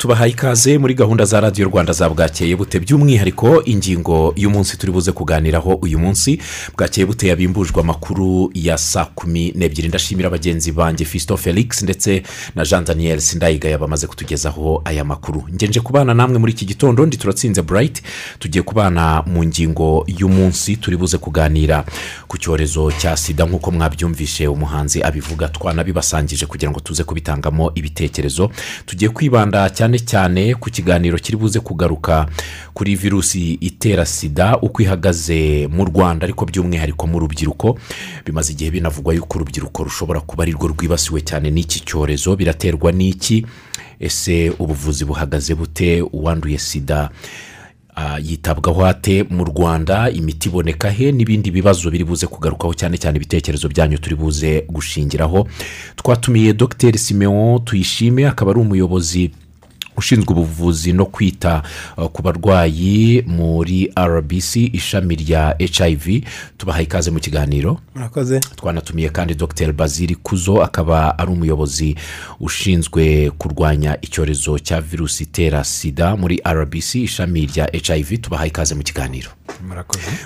tubahaye ikaze muri gahunda za radiyo rwanda za bwakeye bute. By'umwihariko ingingo y'umunsi turi buze kuganiraho uyu munsi bwakeye bute yabimbujwe amakuru ya saa kumi n'ebyiri. Ndashimira bagenzi banjye fisito felix ndetse na jean daniel sindayigaya bamaze kutugezaho aya makuru. Ngenje kubana namwe muri iki gitondo ndi turatsinze burayiti tugiye kubana mu ngingo y'umunsi turi buze kuganira ku cyorezo cya sida. Nk'uko mwabyumvishe umuhanzi abivuga twanabibasangije kugira ngo tuze kubitangamo ibitekerezo. Tugiye kwibanda cyane cyane ku kiganiro kiri buze kugaruka kuri virusi itera sida uko ihagaze mu rwanda ariko by'umwihariko mu rubyiruko bimaze igihe binavugwa yuko urubyiruko rushobora kuba ari rwo rwibasiwe cyane n'iki cyorezo. Biraterwa n'iki? Ese ubuvuzi buhagaze bute? Uwanduye sida yitabwaho ate mu rwanda? Imiti iboneka he? N'ibindi bibazo biri buze kugarukaho cyane cyane ibitekerezo byanyu turi buze gushingiraho. Twatumiye dogiteri simeon tuyishime akaba ari umuyobozi ushinzwe ubuvuzi no kwita ku barwayi muri rbc ishami rya hiv tubahaye ikaze mu kiganiro. Twanatumiye kandi dr. Bazili kuzo akaba ari umuyobozi ushinzwe kurwanya icyorezo cya virusi itera sida muri rbc ishami rya hiv tubahaye ikaze mu kiganiro.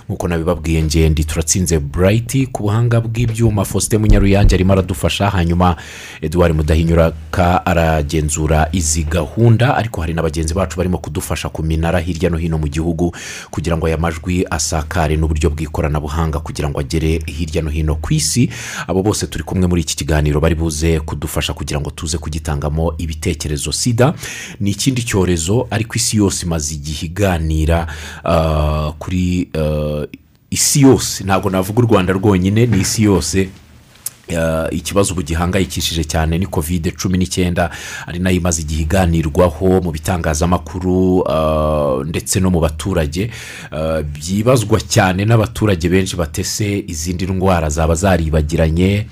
Nk'uko nabibabwiye ngende turatsinze burayiti ku buhanga bw'ibyuma. Faustin munyaruyange arimo aradufasha hanyuma eduard mudahinyuraka aragenzura izi gahunda ariko hari na bagenzi bacu barimo kudufasha ku minara hirya no hino mu gihugu kugira ngo aya majwi asakare n'uburyo bw'ikoranabuhanga kugira ngo agere hirya no hino ku isi. Abo bose turi kumwe muri iki kiganiro bari buze kudufasha kugira ngo tuze kugitangamo ibitekerezo sida. Ni ikindi cyorezo ariko isi yose imaze igihe iganira kuri isi yose. Ntabwo navuga u rwanda rwonyine ni isi yose. Ikibazo ubu gihangayikishije cyane ni kovide cumi n'icyenda. Ari na yo imaze igihe iganirwaho mu bitangazamakuru ndetse no mu baturage. Byibazwa cyane n'abaturage benshi batese izindi ndwara zaba zaribagiranye.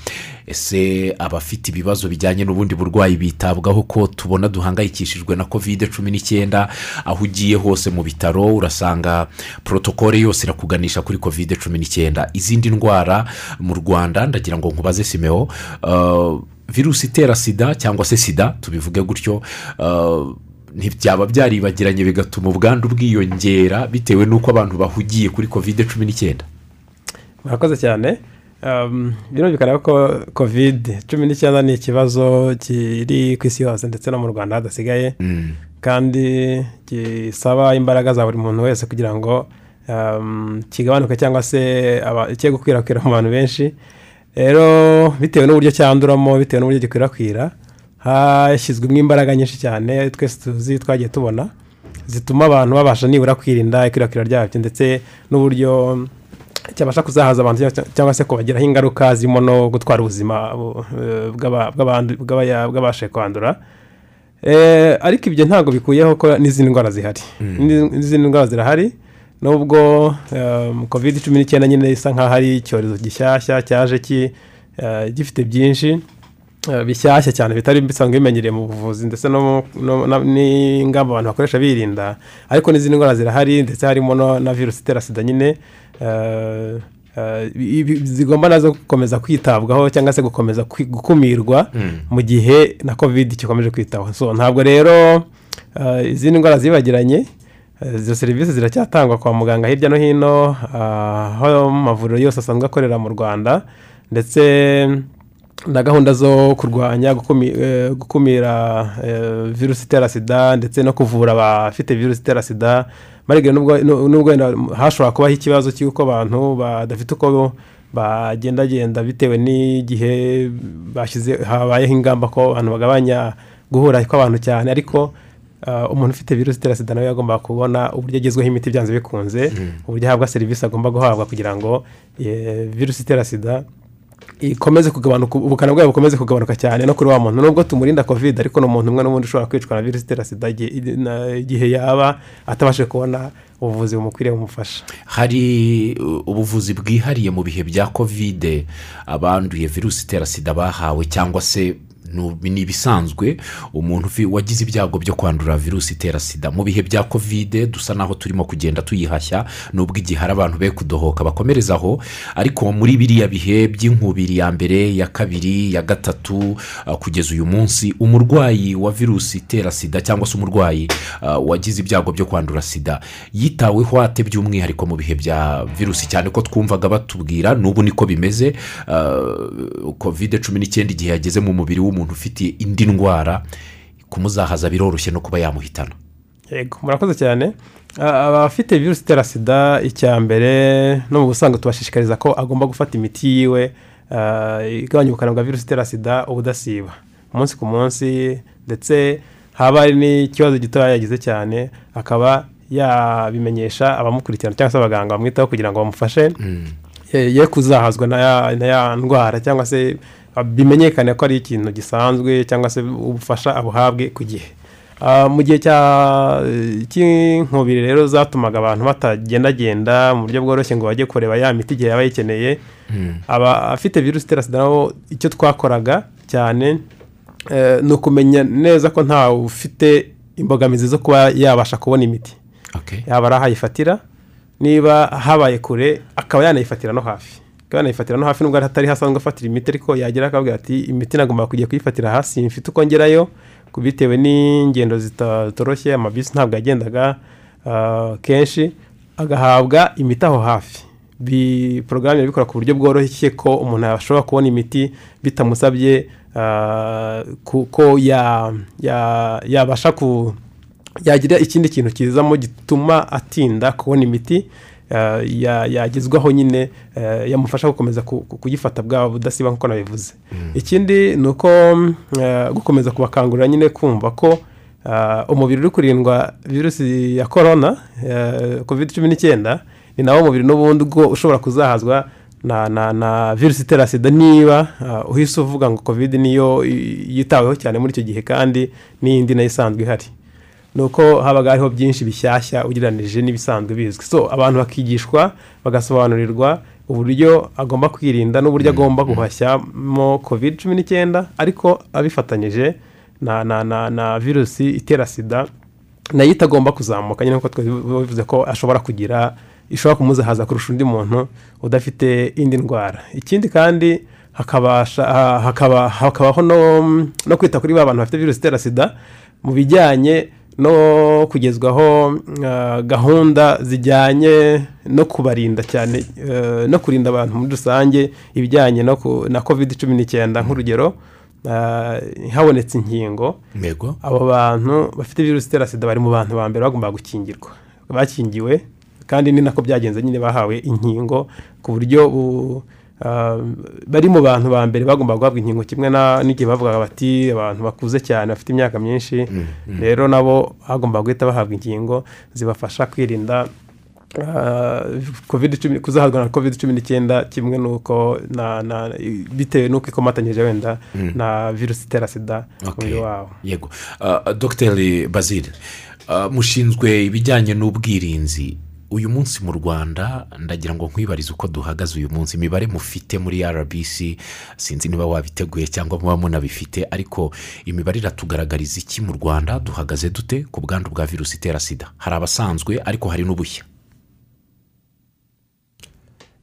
Ese abafite ibibazo bijyanye n'ubundi burwayi bitabwaho ko tubona duhangayikishijwe na kovide cumi n'icyenda aho ugiye hose mu bitaro urasanga porotokole yose irakuganisha kuri kovide cumi n'icyenda. Izindi ndwara mu rwanda ndagira ngo nkubaze simeo virusi itera sida cyangwa se sida tubivuge gutyo ntibyaba byaribagiranye bigatuma ubwandu bwiyongera bitewe n'uko abantu bahugiye kuri kovide cumi n'icyenda. Murakoze cyane. Birumvikana ko kovide cumi n'icyenda ni ikibazo kiri ku isi yose ndetse no mu rwanda hadasigaye. Kandi gisaba imbaraga za buri muntu wese kugira ngo kigabanuke cyangwa se cye gukwirakwira mu bantu benshi. Rero bitewe n'uburyo cyanduramo bitewe n'uburyo gikwirakwira hashyizwemo imbaraga nyinshi cyane twese tuzi twagiye tubona zituma abantu babasha nibura kwirinda ikwirakwira ryabyo ndetse n'uburyo cyabasha kuzahaza abantu cyangwa se kubagiraho ingaruka zirimo no gutwara ubuzima bw'abashe kwandura. Ariko ibyo ntabwo bikuyeho ko n'izindi ndwara zihari. N'izindi ndwara zirahari nubwo kovide cumi n'icyenda nyine isa nk'aho ari icyorezo gishyashya cyaje gifite byinshi bishyashya cyane bitari bisanzwe bimenyereye mu buvuzi ndetse n'ingamba abantu bakoresha birinda. Ariko n'izindi ndwara zirahari ndetse harimo na virusi itera sida nyine zigomba na zo gukomeza kwitabwaho cyangwa se gukomeza gukumirwa mu gihe na kovide gikomeje kwitaho. Ntabwo rero izindi ndwara zibagiranye izo serivisi ziracyatangwa kwa muganga hirya no hino aho amavuriro yose asanzwe akorera mu rwanda ndetse na gahunda zo kurwanya gukumira virusi itera sida ndetse no kuvura abafite virusi itera sida nubwo wenda hashobora kubaho ikibazo cy'uko abantu badafite uko bagendagenda bitewe n'igihe bashyize habayeho ingamba ko abantu bagabanya guhura kw'abantu cyane. Ariko umuntu ufite virusi itera sida nawe yagomba kubona uburyo agezweho imiti byanze bikunze uburyo ahabwa serivisi agomba guhabwa kugira ngo virusi itera sida ikomeze kugabanuka ubukana bwayo bukomeze kugabanuka cyane no kuri wa muntu. Nubwo tumurinda kovide ariko ni umuntu umwe n'ubundi ushobora kwicwa na virusi itera sida igihe yaba atabashije kubona ubuvuzi bumukwiriye bumufasha. Hari ubuvuzi bwihariye mu bihe bya kovide abanduye virusi itera sida bahawe cyangwa se ni ibisanzwe umuntu wagize ibyago byo kwandura virusi itera sida. Mu bihe bya kovide dusa naho turimo kugenda tuyihashya nubwo igihe hari abantu be kudohoka. Bakomereza aho ariko muri biriya bihe by'inkubiri ya mbere ya kabiri ya gatatu uh, kugeza uyu munsi umurwayi wa virusi itera sida cyangwa se umurwayi uh, wagize ibyago byo kwandura sida yitaweho ate by'umwihariko mu bihe bya virusi cyane ko twumvaga batubwira n'ubu niko bimeze uh, kovide cumi n'icyenda igihe yageze mu mubiri w'umuntu ufite indi ndwara kumuzahaza biroroshye no kuba yamuhitana. Yego murakoze cyane. Abafite virusi itera sida icya mbere no mu busanzwe tubashishikariza ko agomba gufata imiti yiwe igabanya ubukana bwa virusi itera sida ubudasiba. Umunsi ku munsi ndetse haba hari n'ikibazo gitoya yagize cyane akaba yabimenyesha abamukurikirana cyangwa se abaganga bamwitaho kugira ngo bamufashe ye ye kuzahazwa na ya ndwara cyangwa se bimenyekane ko ari ikintu gisanzwe cyangwa se ubufasha abuhabwe ku gihe. Ah, mu gihe cya- cy'inkubiri rero zatumaga abantu batagendagenda mu buryo bworoshye ngo bajye kureba ya miti igihe yaba ayikeneye aba afite virusi itera sida nabo icyo twakoraga cyane eh, ni ukumenya neza ko ntawe ufite imbogamizi zo kuba yabasha kubona imiti. Okay. yaba ari aho ayifatira niba habaye kure akaba yanayifatira no hafi. Akaba yanayifatira no hafi nubwo hatari hasanzwe afatira imiti ariko yagera akabwira ati imiti nagomba kujya kuyifatira hasi mfite uko ngerayo bitewe n'ingendo zitoroshye amabisi ntabwo yagendaga ah, kenshi agahabwa imiti aho hafi. Porogaramu irabikora ku buryo bworoshye ko umuntu ashobora kubona imiti bitamusabye ah, ko ya- ya- yabasha ku yagira ikindi kintu kizamo gituma atinda kubona imiti yagezwaho nyine eh, yamufasha gukomeza ku- ku- kuyifata bwa budasiba nk'uko nabivuze. Ikindi ni uko eh, gukomeza kubakangurira nyine kumva ko eh, umubiri uri kurindwa virusi ya korona covid cumi n'icyenda ni nawo mubiri n'ubundi ubwo ushobora kuzahazwa na na na virusi itera sida. Niba uh, uhise uvuga ngo covid niyo yitaweho cyane muri icyo gihe kandi n'iyindi na yo isanzwe ihari. Ni uko habaga hariho byinshi bishyashya ugereranije n'ibisanzwe bizwi. So abantu bakigishwa bagasobanurirwa uburyo agomba kwirinda n'uburyo agomba guhashyamo covid cumi n'icyenda ariko abifatanyije na na na na virusi itera sida na yo itagomba kuzamuka nyine nk'uko twabivuze ko ashobora kugira ishobora kumuzahaza kurusha undi muntu udafite indi ndwara. Ikindi kandi hakabasha ha- hakaba hakabaho no kwita kuri ba bantu bafite virusi itera sida mu bijyanye no kugezwaho ah, gahunda zijyanye no kubarinda cyane eh, no kurinda abantu muri rusange ibijyanye na covid cumi n'icyenda nk'urugero ah, habonetse inkingo. Abo bantu bafite virusi itera sida bari mu bantu ba mbere bagomba gukingirwa. Bakingiwe kandi ni nako byagenze nyine bahawe inkingo ku buryo bu- bari mu bantu ba mbere bagomba guhabwa inkingo kimwe na- n'igihe bavugaga bati abantu bakuze cyane bafite imyaka myinshi. Rero nabo bagomba guhita bahabwa inkingo zibafasha kwirinda covid cumi kuzahazwa na covid cumi n'icyenda kimwe n'uko na- na- bitewe n'uko ikomatanyije wenda na virusi itera sida mu Okay. mubiri wabo. Yego. Ah, dogiteri bazil mushinzwe ibijyanye n'ubwirinzi uyu munsi mu rwanda ndagira ngo nkwibarize uko duhagaze uyu munsi. Imibare mufite muri rbc sinzi niba wabiteguye cyangwa muba munabifite ariko imibare iratugaragariza iki mu rwanda? Duhagaze dute ku bwandu bwa virusi itera sida? Hari abasanzwe ariko hari n'ubushya.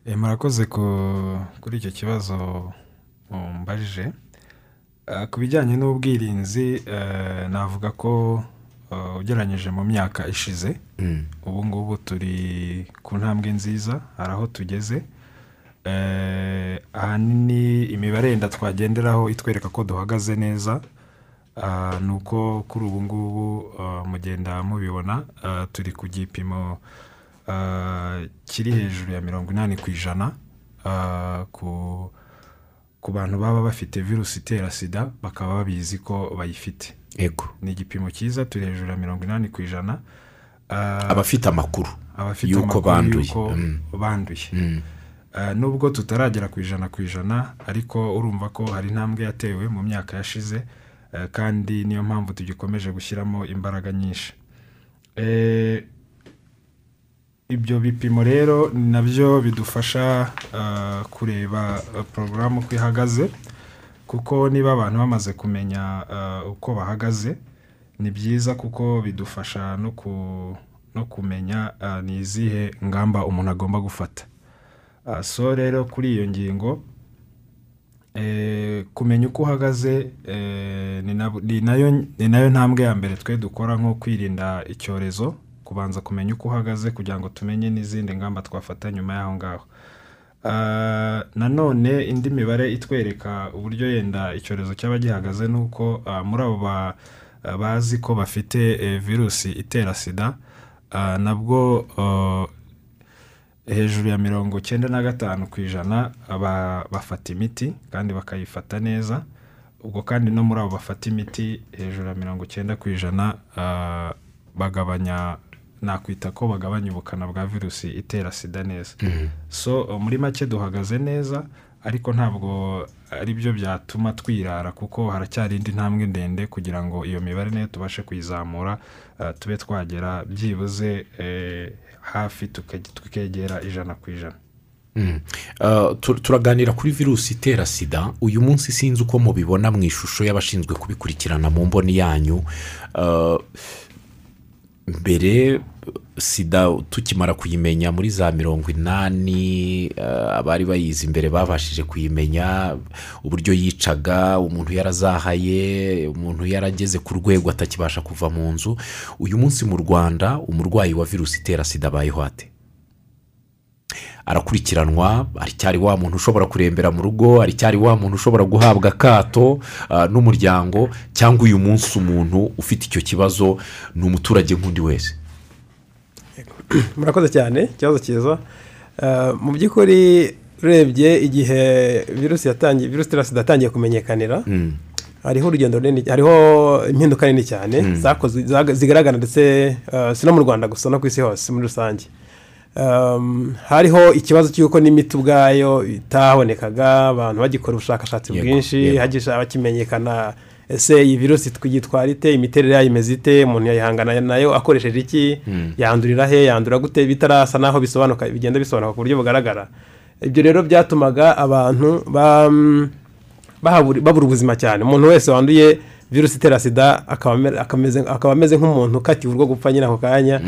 Eh, murakoze ku- kuri icyo kibazo mumbajije Eh, ku bijyanye n'ubwirinzi eh, navuga ko ugereranyije mu myaka ishize. Mm. ubu ngubu turi ku ntambwe nziza hari aho tugeze. Ahanini imibare yenda twagenderaho itwereka ko duhagaze neza. Ni uko kuri ubu ngubu mugenda mubibona. Turi ku gipimo kiri hejuru ya mirongo inani ku ijana. Ku ku bantu baba bafite virusi itera sida bakaba babizi ko bayifite. Ni igipimo cyiza turi hejuru ya mirongo inani ku ijana Ah, abafite amakuru y'uko banduye. Mm. Mm. Eh, nubwo tutaragera ku ijana ku ijana ariko urumva ko hari intambwe yatewe mu myaka yashize eh, kandi niyo mpamvu tugikomeje gushyiramo imbaraga nyinshi Eh, ibyo bipimo rero na byo bidufasha eh, kureba eh, porogaramu uko ihagaze kuko niba abantu bamaze kumenya uh, uko bahagaze ni byiza kuko bidufasha no, ku, no kumenya uh, ni izihe ngamba umuntu agomba gufata. Uh, so rero kuri iyo ngingo eh, kumenya uko uhagaze eh, ni na- ni na yo ntambwe ya mbere twe dukora nko kwirinda icyorezo kubanza kumenya uko uhagaze kugira ngo tumenye n'izindi ngamba twafata nyuma y'aho ngaho. Ah, nanone indi mibare itwereka uburyo yenda icyorezo cyaba gihagaze ni uko ah, muri abo ah, bazi ko bafite eh, virusi itera sida ah, nabwo ah, hejuru ya mirongo icyenda na gatanu ku ijana ba- bafata imiti kandi bakayifata neza. Ubwo kandi no muri abo bafata imiti hejuru ya mirongo icyenda ku ijana ah, bagabanya nakwita ko bagabanya ubukana bwa virusi itera sida neza. So uh, muri make duhagaze neza ariko ntabwo ari byo byatuma twirara kuko haracyari indi ntambwe ndende kugira ngo iyo mibare na yo tubashe kuyizamura uh, tube twagera byibuze eh, hafi tuke- tukegera ijana ku ijana. Mm. Uh, tu- turaganira kuri virusi itera sida. Uyu munsi sinzi uko mubibona mu ishusho y'abashinzwe kubikurikirana mu mboni yanyu. Mbere sida tukimara kuyimenya muri za mirongo inani uh, abari bayizi imbere babashije kuyimenya uburyo yicaga umuntu yarazahaye umuntu yarageze ku rwego atakibasha kuva mu nzu. Uyu munsi mu rwanda umurwayi wa virusi itera sida abayeho ate? Arakurikiranwa aracyari wa muntu ushobora kurembera mu rugo aracyari wa muntu ushobora guhabwa akato ah, n'umuryango cyangwa uyu munsi umuntu ufite icyo kibazo ni umuturage nk'undi wese. Murakoze cyane ikibazo cyiza. Eh, mu by'ukuri urebye igihe virusi yatangiye virusi itera sida yatangiye kumenyekanira Mm. hariho urugendo runini hariho impinduka nini cyane zaga- zigaragara ndetse eh, si no mu rwanda gusa no ku isi hose muri rusange. Hariho ikibazo cy'uko n'imiti ubwayo itabonekaga abantu bagikora ubushakashatsi bwinshi hagisha hakimenyekana ese iyi virusi twitwara ite imiterere yayo imeze ite umuntu yayihangana na yo akoresheje iki yandurira he yandura gute bitarasa n'aho bisobanuka bigenda bisobanuka ku buryo bugaragara. Ibyo rero byatumaga abantu babura ubuzima cyane. Umuntu wese wanduye virusi itera sida akaba ameze nk'umuntu ukatiwe urwo gupfa nyine ako kanya.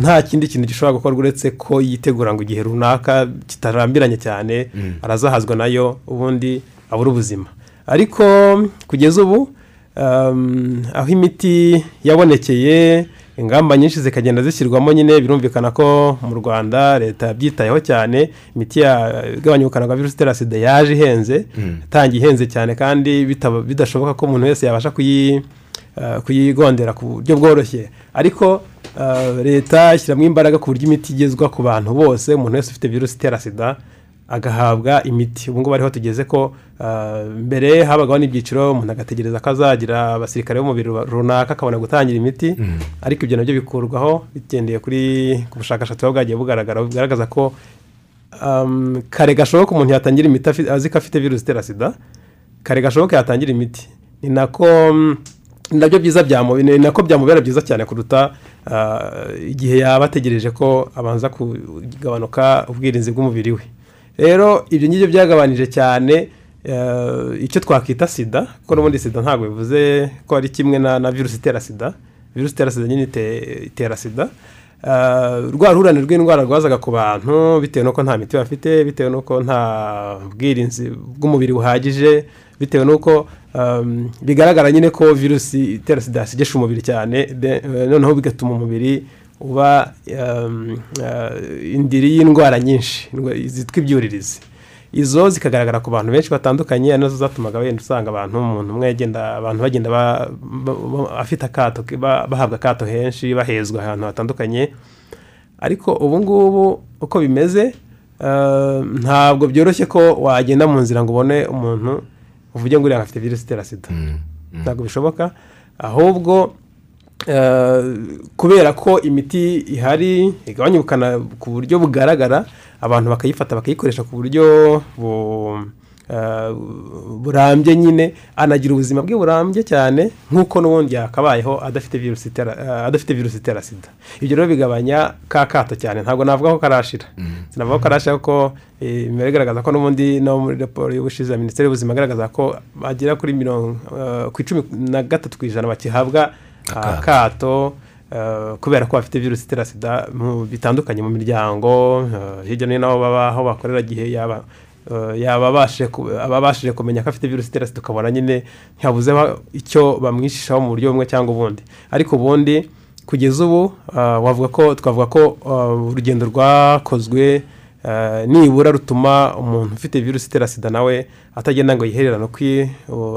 Nta kindi kintu gishobora gukorwa uretse ko yitegura ngo igihe runaka kitarambiranye cyane arazahazwa na yo ubundi abura ubuzima. Ariko kugeza ubu um, aho imiti yabonekeye ingamba nyinshi zikagenda zishyirwamo nyine birumvikana ko mu rwanda leta yabyitayeho cyane imiti ya- igabanya ubukana bwa virusi itera sida yaje ihenze yatangiye ihenze cyane kandi bidashoboka ko umuntu wese yabasha uh, kuyigondera ku buryo bworoshye. Ariko uh, leta ishyiramo imbaraga ku buryo imiti igezwa ku bantu bose umuntu wese ufite virusi itera sida agahabwa imiti. Ubu ngubu ariho tugeze ko uh, mbere habagaho n'ibyiciro umuntu agategereza ko azagira abasirikare b'umubiri runaka akabona gutangira imiti. Ariko ibyo na byo bikurwaho bigendeye kuri ku bushakashatsi buba bwagiye bugaragara bugaragaza ko kare gashoboka umuntu yatangira imiti azi ko afite virusi itera sida kare gashoboka yatangira imiti. Ni nako mm, na byo byiza ni nako byamubera byiza cyane kuruta ah, igihe yaba ategereje ko abanza kugabanuka ubwirinzi bw'umubiri we. Rero ibyo ngibyo byagabanije cyane eh, icyo twakwita sida kuko n'ubundi sida ntabwo bivuze ko ari kimwe na, virusi itera sida. Virusi itera sida nyine ite- itera sida. Ah, rwa ruhurirane rw'indwara rwazaga ku bantu bitewe n'uko nta miti bafite bitewe n'uko nta bwirinzi bw'umubiri buhagije bitewe n'uko um, bigaragara nyine ko virusi itera sida yasigesha umubiri cyane eh, noneho bigatuma umubiri uba um, uh, indiri y'indwara nyinshi zitwa ibyuririzi. Izo zikagaragara ku bantu benshi batandukanye ari na zo zatumaga wenda usanga abantu umuntu umwe agenda abantu bagenda ba- ba- ba- afite akato bahabwa akato henshi bahezwa ahantu hatandukanye. Ariko ubu ngubu uko bimeze eh, ntabwo byoroshye ko wagenda mu nzira ngo ubone umuntu uvuge ngo uriya afite virusi itera sida. Ntabwo bishoboka ahubwo kubera ko imiti ihari igabanya ubukana ku buryo bugaragara abantu bakayifata bakayikoresha ku buryo bu- eh, burambye nyine. Anagira ubuzima bwe burambye cyane nk'uko n'ubundi yakabayeho adafite virusi itera eh, adafite virusi itera sida. Ibyo rero bigabanya ka kato cyane. Ntabwo navuga ko karashira. Sinavuga ko karashira kuko eh, imibare igaragaza ko n'ubundi no muri raporo y'ubushize ya minisiteri y'ubuzima igaragaza ko bagera kuri mirongo eh, ku icumi na gatatu ku ijana bakihabwa Akato. eh, kubera ko bafite virusi itera sida bitandukanye mu miryango eh, hirya no hino aho baba aho bakorera igihe yaba eh, ababashije kumenya ko afite virusi itera sida ukabona nyine ntihabuze icyo bamwishishaho mu buryo bumwe cyangwa ubundi ariko ubundi kugeza ubu wavuga ko twavuga ko urugendo rwakozwe nibura rutuma umuntu ufite virusi itera sida nawe atagenda ngo yihererane kwi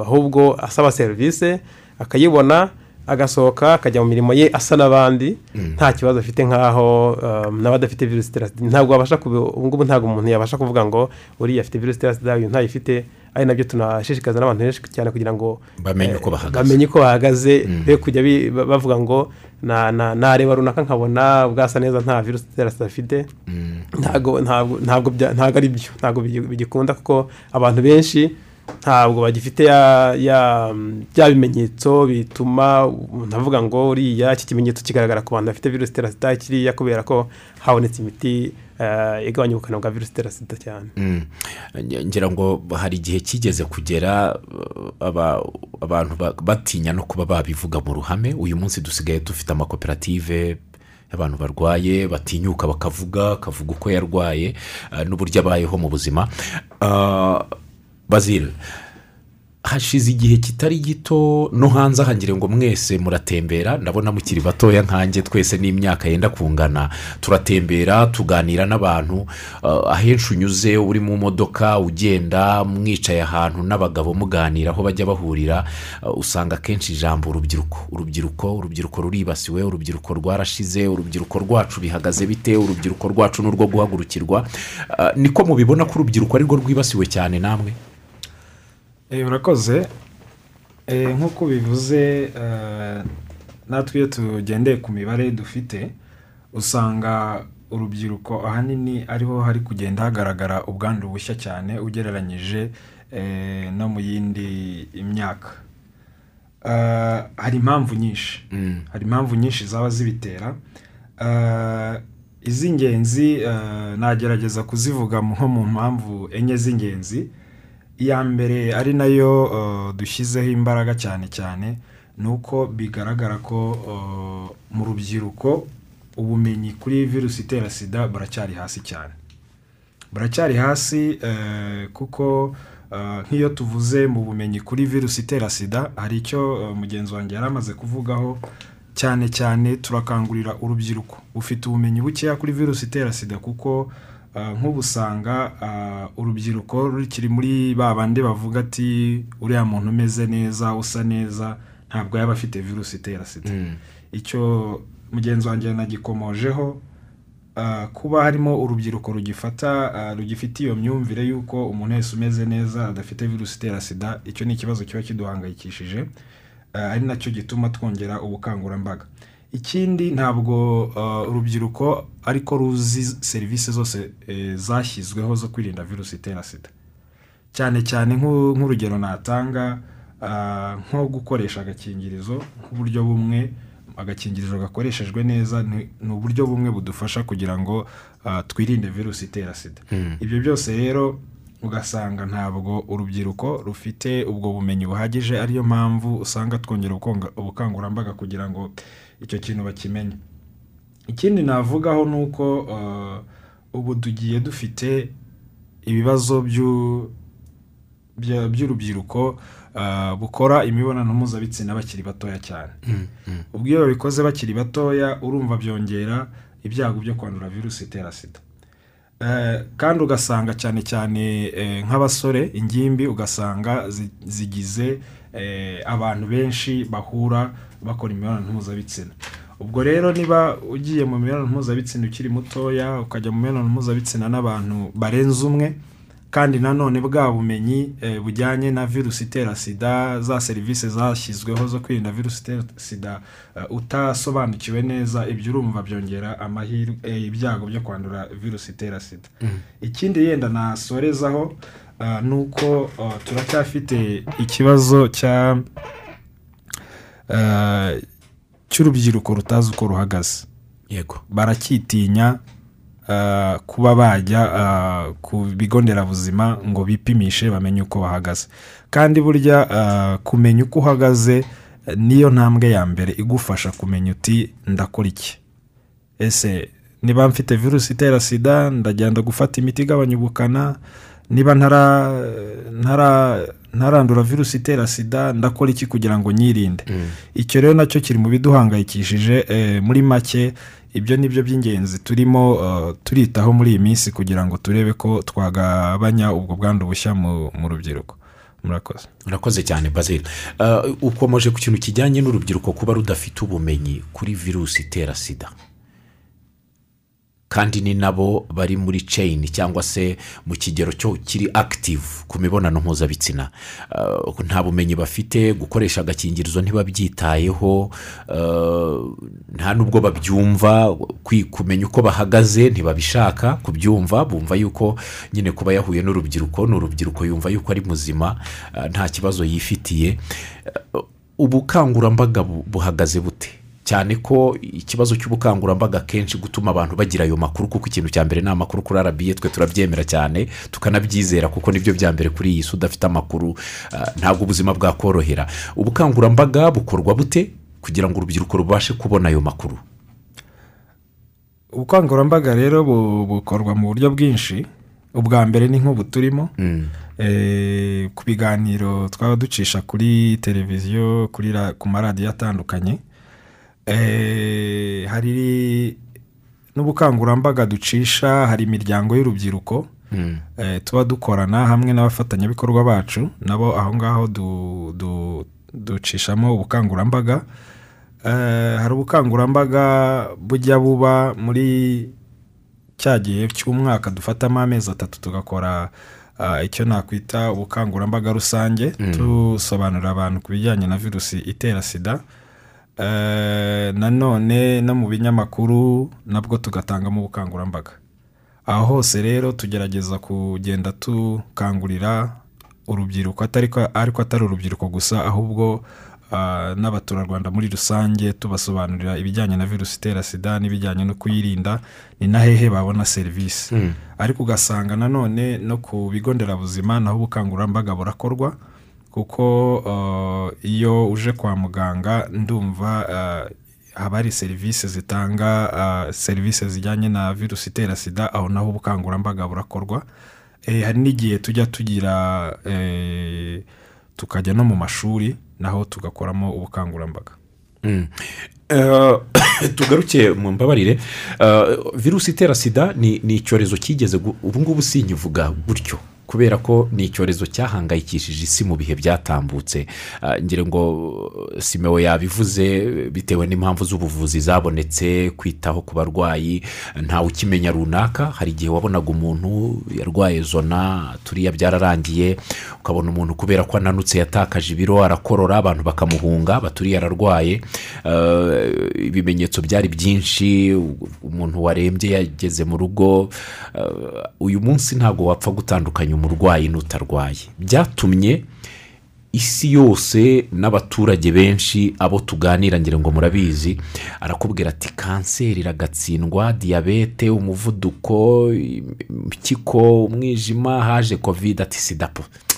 ahubwo asaba serivisi akayibona agasohoka akajya mu mirimo ye asa n'abandi nta kibazo afite nk'aho um, nawe adafite virusi itera sida. Ntabwo wabasha ubu ngubu ntabwo umuntu yabasha kuvuga ngo uriya afite virusi itera sida uyu ntayifite ari na byo tunashishikariza n'abantu benshi cyane kugira ngo Bamenye eh, uko bahagaze. bamenye uko bahagaze be kujya bavuga ngo na- na- nareba runaka nkabona bwasa neza nta virusi itera sida afite. Ntabwo ntabwo ari byo ntabwo bigi- bigikunda kuko abantu benshi ntabwo bagifite ya ya bya bimenyetso bituma umuntu avuga ngo uriya iki kimenyetso kigaragara ku bantu bafite virusi itera sida kiriya kubera ko habonetse imiti eh, igabanya ubukana bwa virusi itera sida cyane. Mm. Ngira ngo hari igihe kigeze kugera aba- abantu ba- batinya no kuba babivuga mu ruhame. Uyu munsi dusigaye dufite amakoperative y'abantu barwaye batinyuka bakavuga akavuga uko yarwaye uh, n'uburyo abayeho mu buzima. Bazil hashize igihe kitari gito no hanze aha ngo mwese muratembera ndabona mukiri batoya nkanjye twese n'imyaka yenda kungana. Turatembera tuganira n'abantu uh, ahenshi unyuze uri mu modoka ugenda mwicaye ahantu n'abagabo muganira aho bajya bahurira uh, usanga akenshi ijambo urubyiruko urubyiruko urubyiruko ruribasiwe urubyiruko rwarashize urubyiruko rwacu bihagaze bite urubyiruko rwacu ni urwo guhagurukirwa. Uh, niko mubibona ko urubyiruko ari rwo rwibasiwe cyane namwe? Urakoze. Eh, nk'uko bivuze eh, natwe iyo tugendeye ku mibare dufite usanga urubyiruko ahanini ariho hari kugenda hagaragara ubwandu bushya cyane ugereranyije eh, no mu yindi myaka. Eh, hari impamvu nyinshi. Hari impamvu nyinshi zaba zibitera. Eh, iz'ingenzi eh, nagerageza kuzivuga nko mu mpamvu enye z'ingenzi. Iya mbere ari na yo dushyizeho imbaraga cyane cyane ni uko bigaragara ko mu rubyiruko ubumenyi kuri virusi itera sida buracyari hasi cyane. Buracyari hasi eh, kuko eh, nk'iyo tuvuze mu bumenyi kuri virusi itera sida hari icyo eh, mugenzi wanjye yari amaze kuvugaho cyane cyane turakangurira urubyiruko. Ufite ubumenyi bukeya kuri virusi itera sida kuko nk'ubu usanga eh, urubyiruko rukiri muri ba bandi bavuga ati uriya muntu umeze neza usa neza ntabwo yaba afite virusi itera sida. Icyo mugenzi wanjye yanagikomojeho ah, kuba harimo urubyiruko rugifata rugifite iyo myumvire y'uko umuntu wese umeze neza adafite virusi itera sida icyo ni ikibazo kiba kiduhangayikishije ari na cyo gituma twongera ubukangurambaga. Ikindi ntabwo ah, urubyiruko ariko ruzi serivisi zose eh, zashyizweho zo kwirinda virusi itera sida. Cyane cyane nk'u- nk'urugero natanga ah, nko gukoresha agakingirizo nk'uburyo bumwe agakingirizo gakoreshejwe neza ni uburyo bumwe budufasha kugira ngo ah, twirinde virusi itera sida. Ibyo byose rero ugasanga ntabwo urubyiruko rufite ubwo bumenyi buhagije ariyo mpamvu usanga twongera ubukangurambaga kugira ngo icyo kintu bakimenye. Ikindi navugaho ni uko ah, ubu tugiye dufite ibibazo by'urubyiruko ah, bukora imibonano mpuzabitsina bakiri batoya cyane. Ubwo iyo babikoze bakiri batoya urumva byongera ibyago byo kwandura virusi itera sida. Eh, kandi ugasanga cyane cyane nk'abasore ingimbi ugasanga zi- zigize abantu benshi bahura bakora imibonano mpuzabitsina. Ubwo rero niba ugiye mu mibonano mpuzabitsina ukiri mutoya ukajya mu mibonano mpuzabitsina n'abantu barenze umwe kandi nanone bwa bumenyi eh, bujyanye na virusi itera sida za serivisi zashyizweho zo kwirinda virusi itera sida eh, utasobanukiwe neza ibyo urumva byongera amahirwe eh, ibyago byo kwandura virusi itera sida. Ikindi yenda nasorezaho ah, ni uko ah, turacyafite ikibazo cya cy'urubyiruko rutazi uko ruhagaze. Yego. Baracyitinya ah, kuba bajya ah, ku bigo nderabuzima ngo bipimishe bamenye uko bahagaze. Kandi burya kumenya uko uhagaze eh, niyo ntambwe ya mbere igufasha kumenya uti ndakora iki. Ese niba mfite virusi itera sida ndagenda gufata imiti igabanya ubukana. Niba ntara ntara ntarandura virusi itera sida ndakora iki kugira ngo nyirinde? Icyo rero na cyo kiri mu biduhangayikishije eh, muri make ibyo ni byo by'ingenzi. Turimo eh, turitaho muri iyi minsi kugira ngo turebe ko twagabanya ubwo bwandu bushya mu rubyiruko. Murakoze. Urakoze cyane bazil ukomeje ku kintu kijyanye n'urubyiruko kuba rudafite ubumenyi kuri virusi itera sida. Kandi ni nabo bari muri chain cyangwa se mu kigero cyo kiri active ku mibonano mpuzabitsina. Uh, nta bumenyi bafite gukoresha agakingirizo ntibabyitayeho uh, nta n'ubwo babyumva kumenya uko bahagaze ntibabishaka kubyumva bumva yuko nyine kuba yahuye n'urubyiruko ni urubyiruko yumva yuko ari muzima uh, nta kibazo yifitiye. Ubukangurambaga bu- buhagaze bute? Cyane ko ikibazo cy'ubukangurambaga kenshi gutuma abantu bagira ayo makuru kuko ikintu cya mbere ni amakuru kuri arabiye twe turabyemera cyane tukanabyizera kuko ni byo bya mbere kuri iyi si udafite amakuru ah, ntabwo ubuzima bwakorohera. Ubukangurambaga bukorwa bute kugira ngo urubyiruko rubashe kubona ayo makuru? Ubukangurambaga rero bu- bukorwa mu buryo bwinshi. Ubwa mbere ni nk'ubu turimo. Eh, ku biganiro twaba ducisha kuri televiziyo ku maradiyo atandukanye. Hari n'ubukangurambaga ducisha hari imiryango y'urubyiruko Eh, tuba dukorana hamwe n'abafatanyabikorwa bacu nabo aho ngaho du- du- ducishamo ubukangurambaga. Eh, hari ubukangurambaga bujya buba muri cya gihe cy'umwaka dufatamo amezi atatu tugakora icyo nakwita ubukangurambaga rusange dusobanurira abantu ku bijyanye na virusi itera sida. Eh, nanone no mu binyamakuru nabwo tugatangamo ubukangurambaga aho hose rero tugerageza kugenda dukangurira urubyiruko atari ko- ariko atari urubyiruko gusa ahubwo ah, n'abaturarwanda muri rusange tubasobanurira ibijyanye na virusi itera sida n'ibijyanye no kuyirinda ni na hehe babona serivisi. Ariko ugasanga nanone no ku bigo nderabuzima naho ubukangurambaga burakorwa kuko ah, iyo uje kwa muganga ndumva ah, haba hari serivisi zitanga ah, serivisi zijyanye na virusi itera sida aho naho ubukangurambaga burakorwa. Eh, hari n'igihe tujya tugira eh, tukajya no mu mashuri naho tugakoramo ubukangurambaga. Mm. Eh, tugaruke mu mbabarire. Eh, virusi itera sida ni icyorezo cyigeze gu- ubu ngubu sinkivuga gutyo. Kubera ko ni icyorezo cyahangayikishije isi mu bihe byatambutse. Eh, ngira ngo simewo yabivuze bitewe n'impamvu z'ubuvuzi zabonetse kwitaho ku barwayi ntawe ukimenya runaka. Hari igihe wabonaga umuntu yarwaye zona turiya byararangiye ukabona umuntu kubera ko ananutse yatakaje ibiro arakorora abantu bakamuhunga baturiye ararwaye. Eh, ibimenyetso byari byinshi umuntu warembye yageze mu rugo. Eh, uyu munsi ntabwo wapfa gutandukanya umurwayi n'utarwaye. Byatumye isi yose n'abaturage benshi abo tuganira ngira ngo murabizi arakubwira ati kanseri iragatsindwa diyabete umuvuduko impyiko umwijima haje kovide ati sida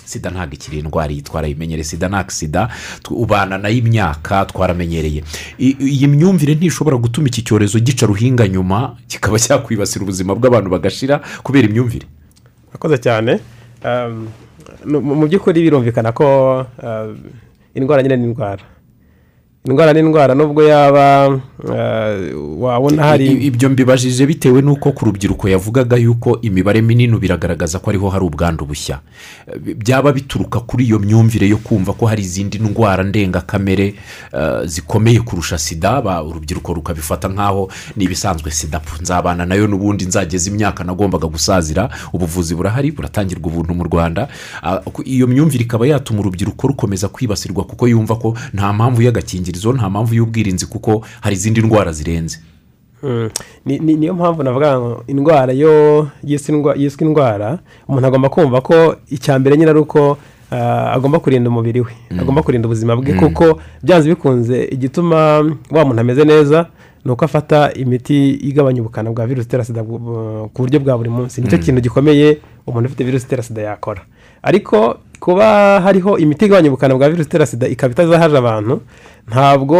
sida ntabwo ikiri indwara iyi twarayimenyereye sida nta sida ubana na yo imyaka twaramenyereye. Iyi myumvire ntishobora gutuma iki cyorezo gica ruhinga nyuma kikaba cyakwibasira ubuzima bw'abantu bagashira kubera imyumvire. Murakoze cyane. Mu by'ukuri birumvikana ko indwara nyine ni indwara. Indwara ni indwara nubwo yaba uh, wabona hari ibyo mbibajije bitewe n'uko ku rubyiruko yavugaga yuko imibare minini biragaragaza ko ariho hari ubwandu bushya. Eh, byaba bituruka kuri iyo myumvire yo kumva ko hari izindi ndwara ndengakamere eh, zikomeye kurusha sida ba- urubyiruko rukabifata nk'aho ni ibisanzwe sida. Nzabana na yo n'ubundi nzageza imyaka nagombaga gusazira ubuvuzi burahari buratangirwa ubuntu mu rwanda. Ah, iyo myumvire ikaba yatuma urubyiruko rukomeza kwibasirwa kuko yumva ko nta mpamvu y'agakingirizo nta mpamvu y'ubwirinzi kuko hari izindi ndwara zirenze. Mm. Ni- niyo mpamvu navuga ngo indwara yo yiswe indwa- yiswe indwara umuntu agomba kumva ko icya mbere nyine ari uko ah, agomba kurinda umubiri we. Agomba kurinda ubuzima bwe kuko byanze bikunze igituma wa muntu ameze neza ni uko afata imiti igabanya ubukana bwa virusi itera sida bu- ku buryo bwa buri munsi. Nicyo kintu gikomeye umuntu ufite virusi itera sida yakora. Ariko kuba hariho imiti igabanya ubukana bwa virusi itera sida ikaba itazahaje abantu ntabwo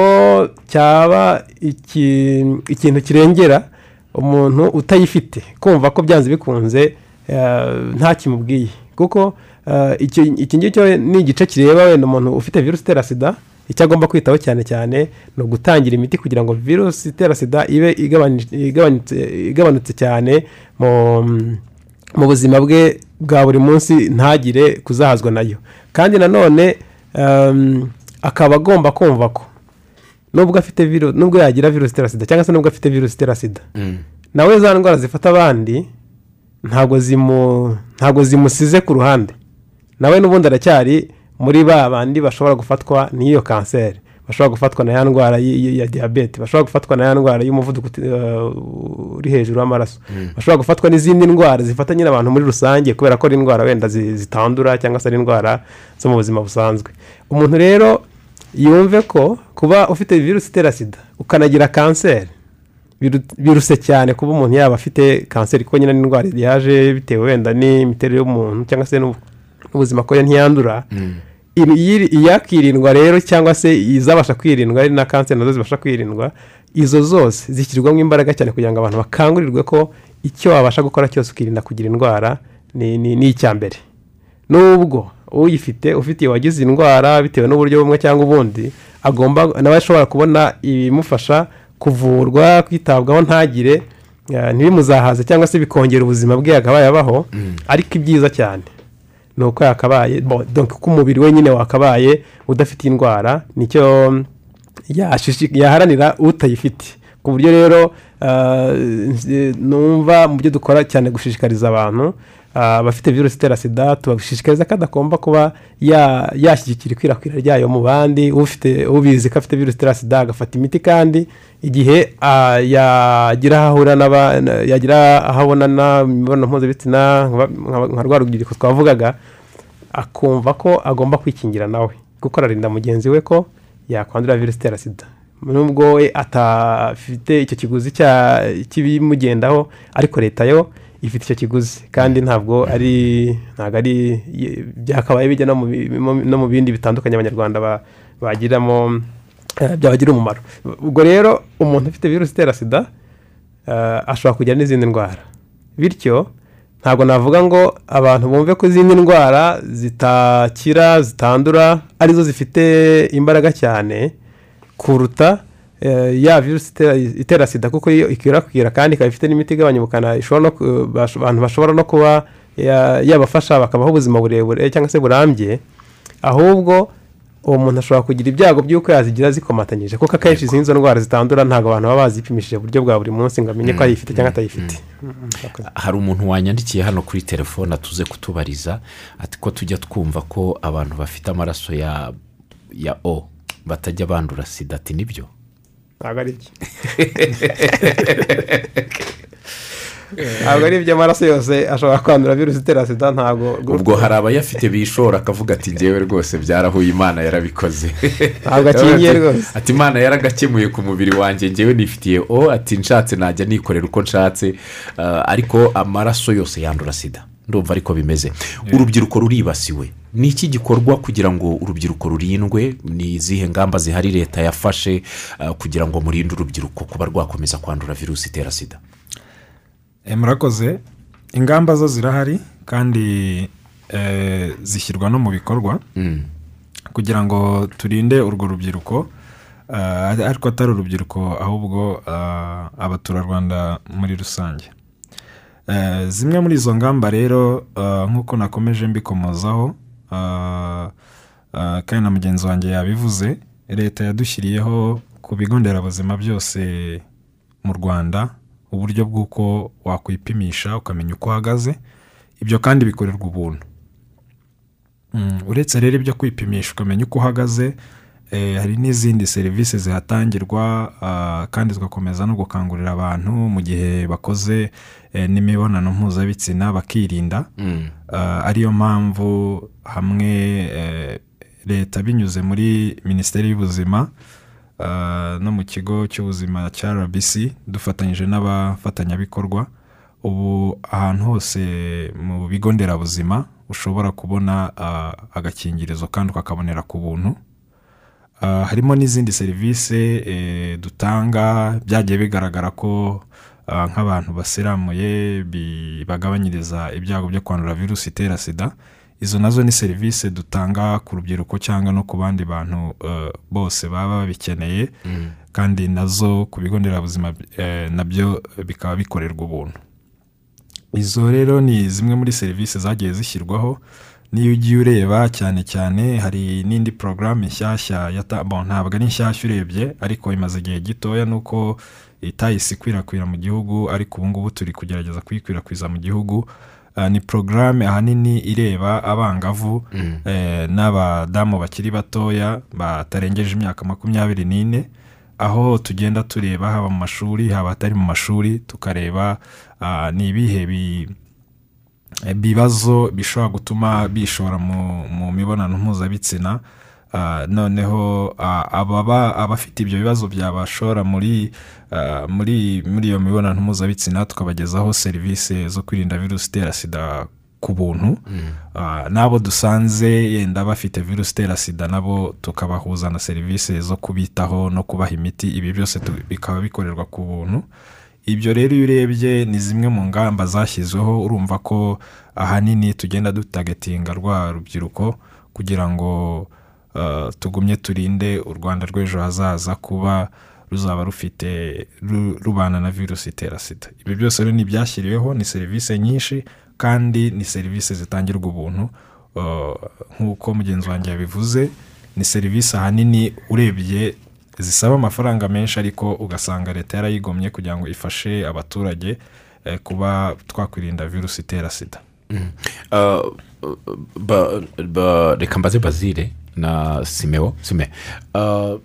cyaba iki- ikintu kirengera umuntu utayifite. Kumva ko byanze bikunze eh, nta kimubwiye. Kuko eh, iki ngicyo ni igice kireba wenda umuntu ufite virusi itera sida. Icyo agomba kwitaho cyane cyane ni ugutangira imiti kugira ngo virusi itera sida ibe igabanutse- cyane mu buzima bwe bwa buri munsi ntagire kuzahazwa na yo. Kandi nanone akaba agomba kumva ko nubwo afite virusi nubwo yagira virusi itera sida cyangwa se nubwo afite virusi itera sida nawe za ndwara zifata abandi ntabwo zimusize ku ruhande. Nawe n'ubundi aracyari muri ba bandi bashobora gufatwa n'iyo kanseri. Bashobora gufatwa na ya ndwara ya diyabete bashobora gufatwa na ya ndwara y'umuvuduko uh, uri hejuru w'amaraso bashobora gufatwa n'izindi ndwara zifata nyine abantu muri rusange kubera ko ari indwara wenda zi- zitandura cyangwa se ari indwara zo mu buzima busanzwe. Umuntu rero yumve ko kuba ufite virusi itera sida ukanagira kanseri biru- biruse cyane kuba umuntu yaba afite kanseri kuko nyine n'indwara yaje bitewe wenda n'imiterere y'umuntu cyangwa se n'ubu- n'ubuzima ko ntiyandura Iyakirindwa rero cyangwa se izabasha kwirindwa ari na kanseri na zo zibasha kwirindwa izo zose zishyirwamo imbaraga cyane kugira ngo abantu bakangurirwe ko icyo wabasha gukora cyose ukirinda kugira indwara ni icya mbere. Nubwo uyifite ufite wagize indwara bitewe n'uburyo bumwe cyangwa ubundi agomba nawe ashobora kubona ibimufasha kuvurwa kwitabwaho ntagire eh, ntibimuzahaze cyangwa se bikongera ubuzima bwe yakabaye abaho ariko ibyiza cyane. Ni uko yakabaye bo- donc ko umubiri we nyine wakabaye udafite indwara ni cyo yaharanira utayifite. Ku buryo rero ah, numva mu byo dukora cyane gushishikariza abantu abafite virusi itera sida tubashishikariza ko adagomba kuba ya- yashyigikira ikwirakwira ryayo mu bandi ufite ubizi ko afite virusi itera sida agafata imiti kandi igihe ah, yagira aho abonana imibonano mpuzabitsina nka- rwa rubyiruko twavugaga akumva ko agomba kwikingira nawe kuko ararinda mugenzi we ko yakwandura virusi itera sida. Nubwo we atafite icyo kiguzi cy'ibimugendaho ariko leta yo ifite icyo kiguzi. Kandi ntabwo ari ntabwo ari byakabaye bijya no mu bindi bitandukanye abanyarwanda ba- bagiramo eh, byabagira umumaro. Ubwo rero umuntu ufite virusi itera sida eh, ashobora kugira n'izindi ndwara. Bityo ntabwo navuga ngo abantu bumve ko izindi ndwara zitakira zitandura ari zo zifite imbaraga cyane kuruta ya virusi itera- sida kuko iyo ikwirakwira kandi ikaba ifite n'imiti igabanya ubukana abantu bashobora no kuba ya- yabafasha bakabaho ubuzima burebure cyangwa se burambye ahubwo uwo muntu ashobora kugira ibyago by'uko yazigira zikomatanyije kuko akenshi izi nizo ndwara zitandura ntabwo abantu baba bazipimishije mu buryo bwa buri munsi ngo amenye ko ayifite cyangwa atayifite. hari umuntu wanyandikiye hano kuri telefone atuze kutubariza ati ko tujya twumva ko abantu bafite amaraso ya ya o batajya bandura sida ati ni byo? Ntabwo ari byo ntabwo ari iby'amaraso yose ashobora kwandura virusi itera sida ntabwo ubwo hari abayafite bishora akavuga ati ngewe rwose byarahuye imana yarabikoze. Ntabwo akingiye rwose. ati imana yaragakemuye ku mubiri wanjye ngewe nifitiye o ati nshatse najya nikorera uko nshatse. Ah, ariko amaraso yose yandura sida. Ndumva ariko bimeze. Urubyiruko ruribasiwe. Ni iki gikorwa kugira ngo urubyiruko rurindwe? Ni izihe ngamba zihari leta yafashe ah, kugira ngo murinde urubyiruko kuba rwakomeza kwandura virusi itera sida? Eh, murakoze. Ingamba zo zirahari kandi eh, zishyirwa no mu bikorwa Mm. kugira ngo turinde urwo rubyiruko ah, ariko atari urubyiruko ahubwo ah, abaturarwanda muri rusange. Eh, zimwe muri izo ngamba rero ah, nk'uko nakomeje mbikomozaho ah, ah, kandi na mugenzi wanjye yabivuze leta yadushyiriyeho ku bigo nderabuzima byose mu rwanda uburyo bw'uko wakwipimisha ukamenya uko uhagaze ibyo kandi bikorerwa ubuntu. Mm, uretse rero ibyo kwipimisha ukamenya uko uhagaze Eh, hari n'izindi serivisi zihatangirwa ah, kandi tugakomeza no gukangurira abantu mu gihe bakoze eh, n'imibonano mpuzabitsina bakirinda. Ah, ariyo mpamvu hamwe eh, leta binyuze muri minisiteri y'ubuzima ah, no mu kigo cy'ubuzima cya rbc dufatanyije n'abafatanyabikorwa. Ubu ahantu hose mu bigo nderabuzima ushobora kubona agakingirizo kandi ukakabonera ku buntu. Harimo n'izindi serivisi eh, dutanga byagiye bigaragara ko ah, nk'abantu basiramuye bibagabanyiriza ibyago byo kwandura virusi itera sida. Izo na zo ni serivisi dutanga ku rubyiruko cyangwa no ku bandi bantu eh, bose baba babikeneye. Kandi na zo ku bigo nderabuzima eh, na byo bikaba bikorerwa ubuntu. Izo rero ni zimwe muri serivisi zagiye zishyirwaho niyo ugiye ureba cyane cyane hari n'indi porogaramu nshyashya yata- bon, ntabwo ari nshyashya urebye ariko imaze igihe gitoya nuko itahise ikwirakwira mu gihugu ariko ubu ngubu turi kugerageza kuyikwirakwiza mu gihugu. Ah, ni porogaramu ahanini ireba abangavu eh, n'abadamu bakiri batoya batarengeje imyaka makumyabiri n'ine aho tugenda tureba haba mu mashuri haba atari mu mashuri tukareba ah, ni ibihe bi- ibibazo bishobora gutuma bishora mu, mibonano mpuzabitsina Ah, noneho ababa abafite ibyo bibazo byabashora muri ah, muri muri iyo mibonano mpuzabitsina tukabagezaho serivisi zo kwirinda virusi itera sida ku buntu. Ah, n'abo dusanze yenda bafite virusi itera sida nabo tukabahuza na serivisi zo kubitaho no kubaha imiti. Ibi byose bikaba bikorerwa ku buntu. Ibyo rero iyo urebye ni zimwe mu ngamba zashyizweho urumva ko ahanini tugenda dutagetinga rwa rubyiruko kugira ngo uh, tugumye turinde u rwanda rw'ejo hazaza kuba ruzaba rufite ru- rubana na virusi itera sida. Ibi byose rero ni ibyashyiriweho ni serivisi nyinshi kandi ni serivisi zitangirwa ubuntu Uh, nk'uko mugenzi wanjye yabivuze ni serivisi ahanini urebye zisaba amafaranga menshi ariko ugasanga leta yarayigomye kugira ngo ifashe abaturage eh, kuba twakwirinda virusi itera sida. Uh, ba- ba- reka mbaze bazire na simeo sime. Uh,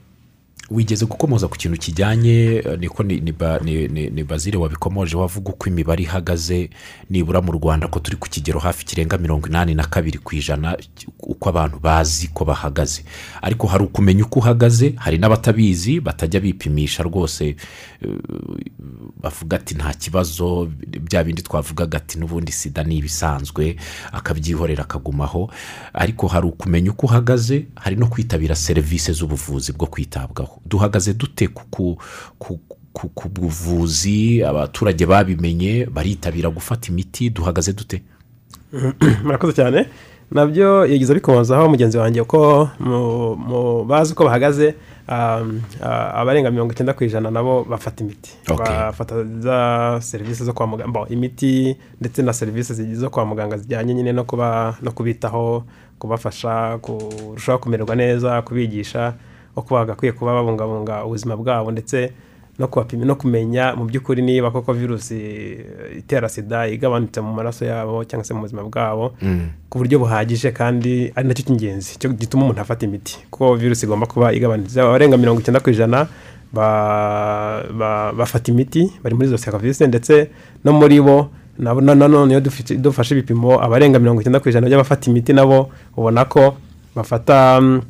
wigeze gukomoza ku kintu kijyanye uh, niko ni, ni, ba- ni, ni, ni bazire wabikomoje wavuga uko imibare ihagaze nibura mu rwanda ko turi ku kigero hafi kirenga mirongo inani na kabiri ku ijana uko abantu bazi ko bahagaze. Ariko hari ukumenya uko uhagaze hari n'abatabizi batajya bipimisha rwose uh, bavuga ati nta kibazo bya bindi twavugaga ati n'ubundi sida ni ibisanzwe. Akabyihorera akagumaho. Ariko hari ukumenya uko uhagaze hari no kwitabira serivisi z'ubuvuzi bwo kwitabwaho. Duhagaze dute ku, ku, buvuzi abaturage babimenye baritabira gufata imiti? Duhagaze dute? Murakoze cyane. Na byo yagize abikomozaho mugenzi wanjye ko bazi uko bahagaze um, ah, abarenga mirongo icyenda ku ijana nabo bafata imiti. Bafata za serivisi zo kwa muganga imiti ndetse na serivisi zo kwa muganga zijyanye nyine no kuba no kubitaho kubafasha kurushaho kumererwa neza kubigisha uko bagakwiye kuba babungabunga ubuzima bwabo ndetse no kubapima no kumenya mu by'ukuri niba koko virusi eh, itera sida igabanutse mu maraso yabo cyangwa se mu buzima bwabo ku buryo buhagije kandi ari na cyo cy'ingenzi cyo gituma umuntu afata imiti. Kuko virusi igomba kuba igabanutse abarenga mirongo icyenda ku ijana ba- ba- bafata imiti bari muri izo serivisi ndetse no muri bo nanone iyo dufashe ibipimo abarenga mirongo icyenda ku ijana by'abafata imiti nabo ubona ko bafata mm,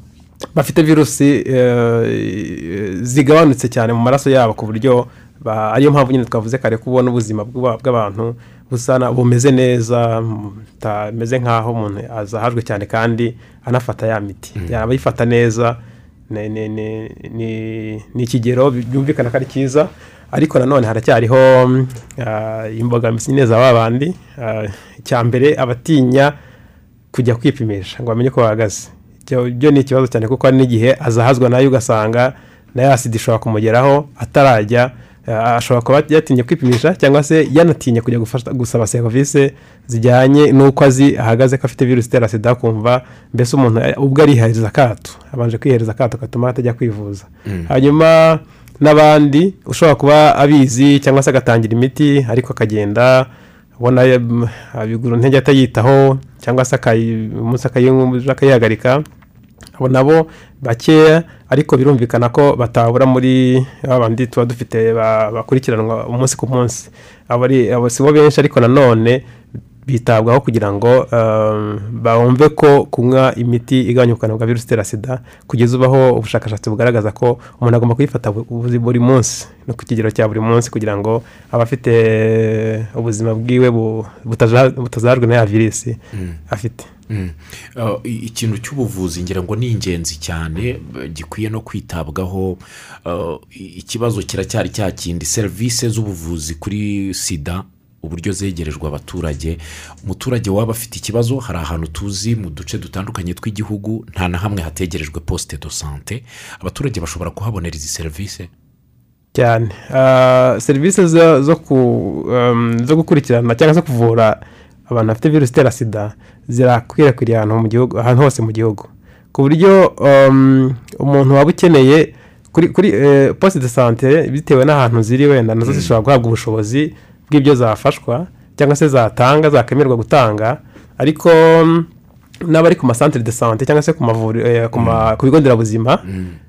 bafite virusi eh, zigabanutse cyane mu maraso yabo ku buryo ariyo mpamvu nyine twavuze kare ko ubona ubuzima bw'aba- bw'abantu busa bumeze neza butameze nk'aho umuntu azahajwe cyane kandi anafata ya miti. Yaba ayifata neza ni- ikigero byumvikana ko ari cyiza ariko nanone haracyariho ah, imbogamizi nyine za ba bandi Ah, icya mbere abatinya kujya kwipimisha ngo bamenye uko bahagaze. Icyo- byo ni ikibazo cyane kuko hari n'igihe azahazwa na yo ugasanga na ya sida ishobora kumugeraho atarajya eh, ashobora kuba yatinye kwipimisha cyangwa se yanatinye kujya gusaba serivisi zijyanye n'uko azi ahagaze ko afite virusi itera sida kumva mbese umuntu eh, ubwo arihereza akato. Abanje kwihereza akato gatuma atajya kwivuza. Hanyuma n'abandi ushobora kuba abizi cyangwa se agatangira imiti ariko akagenda ubona abigura intege atayitaho cyangwa se umunsi akayi- akayihagarika abo nabo bakeya ariko birumvikana ko batabura muri ba bandi tuba dufite ba- bakurikiranwa umunsi ku munsi. Abo si bo benshi ariko nanone bitabwaho kugira ngo um, bumve ko kunywa imiti igabanya ubukana bwa virusi itera sida kugeza ubaho ubushakashatsi bugaragaza ko umuntu agomba kuyifata bu- bu- buri munsi no ku kigero cya buri munsi kugira ngo abe afite ubuzima bwiwe bu- butaja- butazahajwe na ya virusi afite. Mm. I- ikintu cy'ubuvuzi ngira ngo ni ingenzi cyane gikwiye no kwitabwaho. I- ikibazo kiracyari cya kindi serivisi z'ubuvuzi kuri sida uburyo zegerejwe abaturage. Umuturage waba afite ikibazo hari ahantu tuzi mu duce dutandukanye tw'igihugu nta na hamwe hategerejwe posite do sante. Abaturage bashobora kuhabonera izi serivisi? Cyane. Ah, serivisi zo um, zo gukurikirana cyangwa se kuvura abantu bafite virusi itera sida zirakwirakwiriye ahantu hose mu gihugu. Ku buryo um, umuntu waba ukeneye kuri kuri eh, poste de sante bitewe n'ahantu ziri wenda na zo zishobora guhabwa ubushobozi bw'ibyo zafashwa cyangwa se zatanga zakemerwa gutanga ariko um, n'abari ku masantere de sante cyangwa se ku eh, ku bigo nderabuzima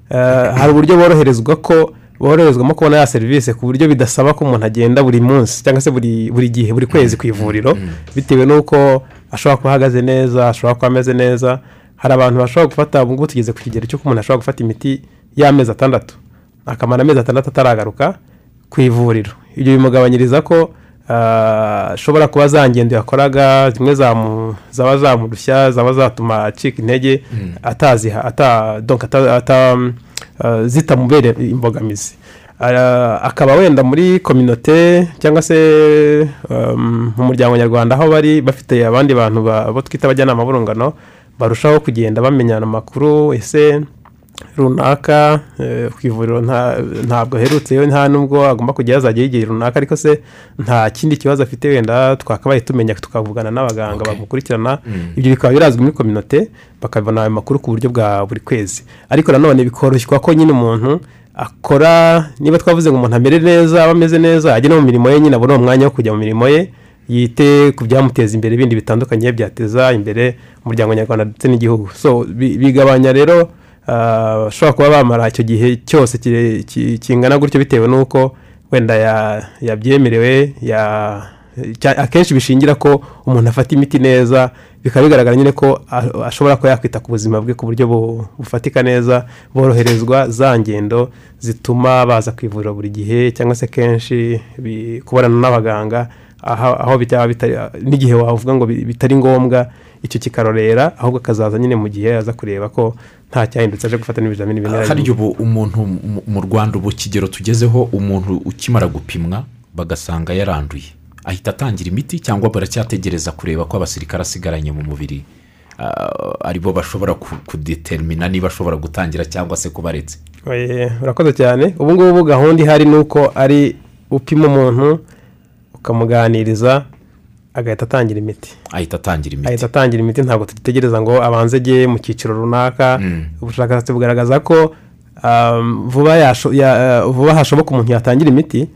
eh, hari uburyo boroherezwa ko boroherezwamo kubona ya serivisi ku buryo bidasaba ko umuntu agenda buri munsi cyangwa se buri buri gihe buri kwezi ku ivuriro bitewe n'uko ashobora kuba ahagaze neza ashobora kuba ameze neza. Hari abantu bashobora gufata ubu ngubu tugeze ku kigero cy'uko umuntu ashobora gufata imiti y'amezi atandatu akamara amezi atandatu ataragaruka ku ivuriro. Ibyo bimugabanyiriza ko ah, ashobora kuba za ngendo yakoraga zimwe zaba zamurushya zaba zatuma acika intege ataziha ata donc ata- ata- ah, zitamubera imbogamizi. Akaba wenda muri kominote cyangwa se um, mu muryango nyarwanda aho bari bafite abandi bantu ba- abo twita abajyanama b'urungano barushaho kugenda bamenyana amakuru ese runaka eh, ku ivuriro nta- ntabwo aherutseyo nta nubwo agomba kujya yazajya igihe runaka ariko se nta kindi kibazo afite wenda twakabaye tumenya tukavugana n'abaganga bamukurikirana. Ibyo bikaba birazwi muri kominote bakabona ayo makuru ku buryo bwa buri kwezi. Ariko nanone bikoroshywa ko nyine umuntu akora niba twavuze ngo umuntu amere neza aba ameze neza ajya no mu mirimo ye nyine abone uwo mwanya wo kujya mu mirimo ye yite ku byamuteza imbere ibindi bitandukanye byateza imbere umuryango nyarwanda ndetse n'igihugu. So bi- bigabanya rero bashobora kuba bamara icyo gihe cyose kingana gutyo bitewe n'uko wenda ya- yabyemerewe ya- akenshi bishingira ko umuntu afata imiti neza bikaba bigaragara nyine ko ashobora kuba yakwita ku buzima bwe ku buryo bu- bufatika neza boroherezwa za ngendo zituma baza ku ivuriro buri gihe cyangwa se kenshi kubonana n'abaganga aho byaba bitari n'igihe wavuga ngo bi- bitari ngombwa icyo kikarorera ahubwo akazaza nyine mu gihe aza kureba ko nta cyahindutse aje gufata n'ibizamini na hari ubu umuntu mu- rwanda ubu kigero tugezeho umuntu ukimara gupimwa bagasanga yaranduye. Ahita atangira imiti cyangwa baracyategereza kureba ko abasirikare asigaranye mu mubiri ah, ari bo bashobora ku- kudetermina niba ashobora gutangira cyangwa se kuba aretse. Oye, urakoze cyane. Ubu ngubu gahunda ihari ni uko ari upima umuntu ukamuganiriza agahita atangira imiti. Ahita atangira imiti. Ahita atangira imiti ntabwo tugitegereza ngo abanze ajye mu cyiciro runaka. Ubushakashatsi bugaragaza ko um, vuba uh, vuba hashoboka umuntu yatangira imiti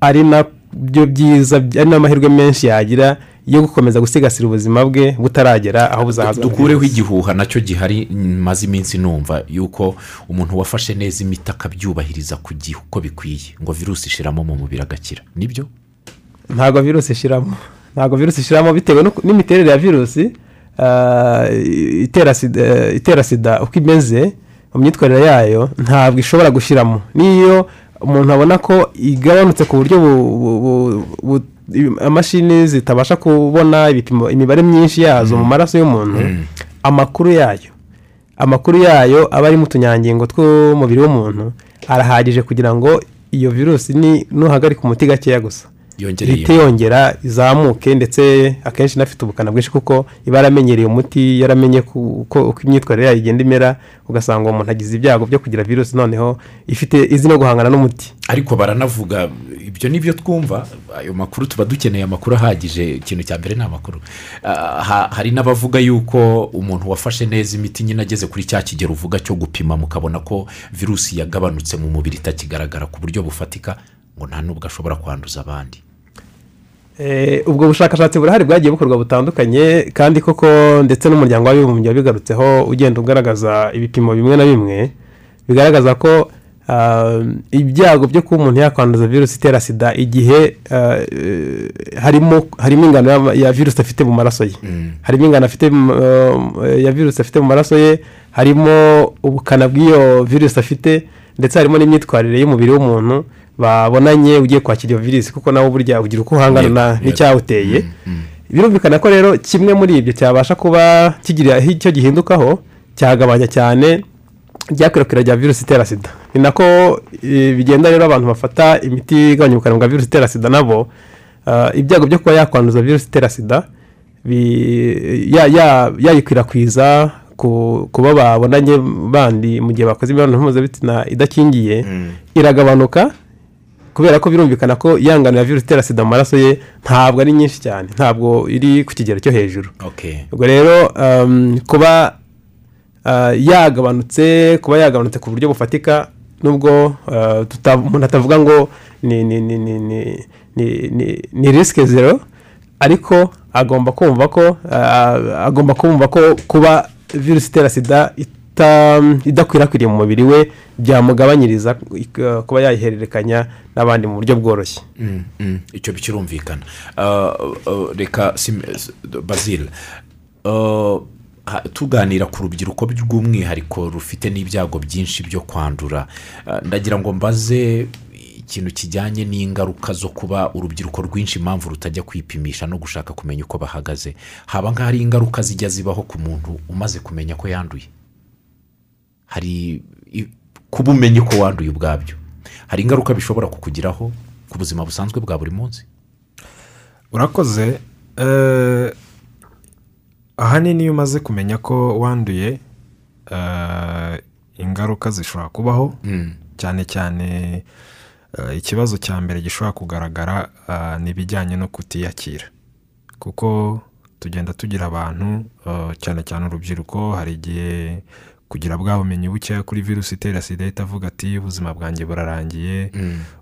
ari na byo byiza ari n'amahirwe menshi yagira yo gukomeza gusigasira ubuzima bwe butaragera aho buzahazwa na dukureho igihuha na cyo gihari maze iminsi numva yuko umuntu wafashe neza imiti akabyubahiriza ku gihe uko bikwiye ngo virusi ishiramo mu mubiri agakira. Nibyo? Ntabwo virusi ishiramo. Ntabwo virusi ishiramo bitewe n'imiterere ya virusi itera sida itera sida uko imeze mu myitwarire yayo ntabwo ishobora gushyiramo n'iyo umuntu abona ko igabanutse ku buryo bu- bu- bu- bu- amashini zitabasha kubona ibipimo imibare myinshi yazo mu maraso y'umuntu amakuru yayo. Amakuru yayo aba ari mu tunyangingo tw'umubiri w'umuntu arahagije kugira ngo iyo virusi ni nuhagarika umuti gakeya gusa. Ihite yongera izamuke ndetse akenshi inafite ubukana bwinshi kuko iba yaramenyereye umuti yaramenye uko imyitwarire yayo igenda imera ugasanga uwo muntu agize ibyago byo kugira virusi. Noneho ifite izi no guhangana n'umuti. Ariko baranavuga ibyo ni byo twumva ayo makuru tuba dukeneye amakuru ahagije ikintu cya mbere ni amakuru. Ah, ha- hari n'abavuga yuko umuntu wafashe neza imiti nyine ageze kuri cya kigero uvuga cyo gupima mukabona ko virusi yagabanutse mu mubiri itakigaragara ku buryo bufatika ngo nta n'ubwo ashobora kwanduza abandi. Ubwo bushakashatsi burahari bwagiye bukorwa butandukanye kandi koko ndetse n'umuryango w'abibumbye wabigarutseho ugenda ugaragaza ibipimo bimwe na bimwe bigaragaza ko ah, ibyago byo kuba umuntu yakwanduza virusi itera sida igihe eh, harimo harimo ingano ya- virusi afite mu maraso ye. Harimo ingano eh, ya virusi afite mu maraso ye harimo ubukana bw'iyo virusi afite ndetse harimo n'imyitwarire y'umubiri w'umuntu babonanye ugiye kwakira iyo virusi kuko nawe burya ugira uko uhangana na- Yego, yego. n'icyawuteye. Birumvikana ko rero kimwe muri ibyo cyabasha kuba kigira icyo gihindukaho cyagabanya cyane ryakwirakwira rya virusi itera sida. Ni nako eh, bigenda rero abantu bafata imiti igabanya ubukana bwa virusi itera sida nabo ah, ibyago byo kuba yakwanduza virusi itera sida yayikwirakwiza ku ku bo babonanye bandi mu gihe bakoze imibonano mpuzabitsina idakingiye iragabanuka kubera ko birumvikana ko yangano ya virusi itera sida mu maraso ye ntabwo ari nyinshi cyane. Ntabwo iri ku kigero cyo hejuru. Ubwo rero um, kuba uh, yagabanutse kuba yagabanutse ku buryo bufatika nubwo uh, umuntu atavuga ngo ni ni ni ni ni ni risike zero ariko agomba kumva ko uh, agomba kumva ko kuba virusi itera sida idakwirakwiriye mu mubiri we byamugabanyiriza uh, kuba yayihererekanya n'abandi mu buryo bworoshye. Mm, mm, icyo kirumvikana Uh, uh, reka bazil tuganira ku rubyiruko rw'umwihariko rufite n'ibyago byinshi byo kwandura. Ndagira ngo mbaze ikintu kijyanye n'ingaruka zo kuba urubyiruko rwinshi impamvu rutajya kwipimisha no gushaka kumenya uko bahagaze. Haba nk'ahari ingaruka zijya zibaho ku muntu umaze kumenya ko yanduye? Hari kuba umenye ko wanduye ubwabyo. Hari ingaruka bishobora kukugiraho ku buzima busanzwe bwa buri munsi? Urakoze. Eh, ahanini iyo umaze kumenya ko wanduye eh, ingaruka zishobora kubaho cyane cyane eh, ikibazo cya mbere gishobora kugaragara ni ibijyanye no kutiyakira. Kuko tugenda tugira abantu cyane cyane urubyiruko hari igihe kugira bwa bumenyi bukeya kuri virusi itera sida ahita avuga ati ubuzima bwanjye burarangiye.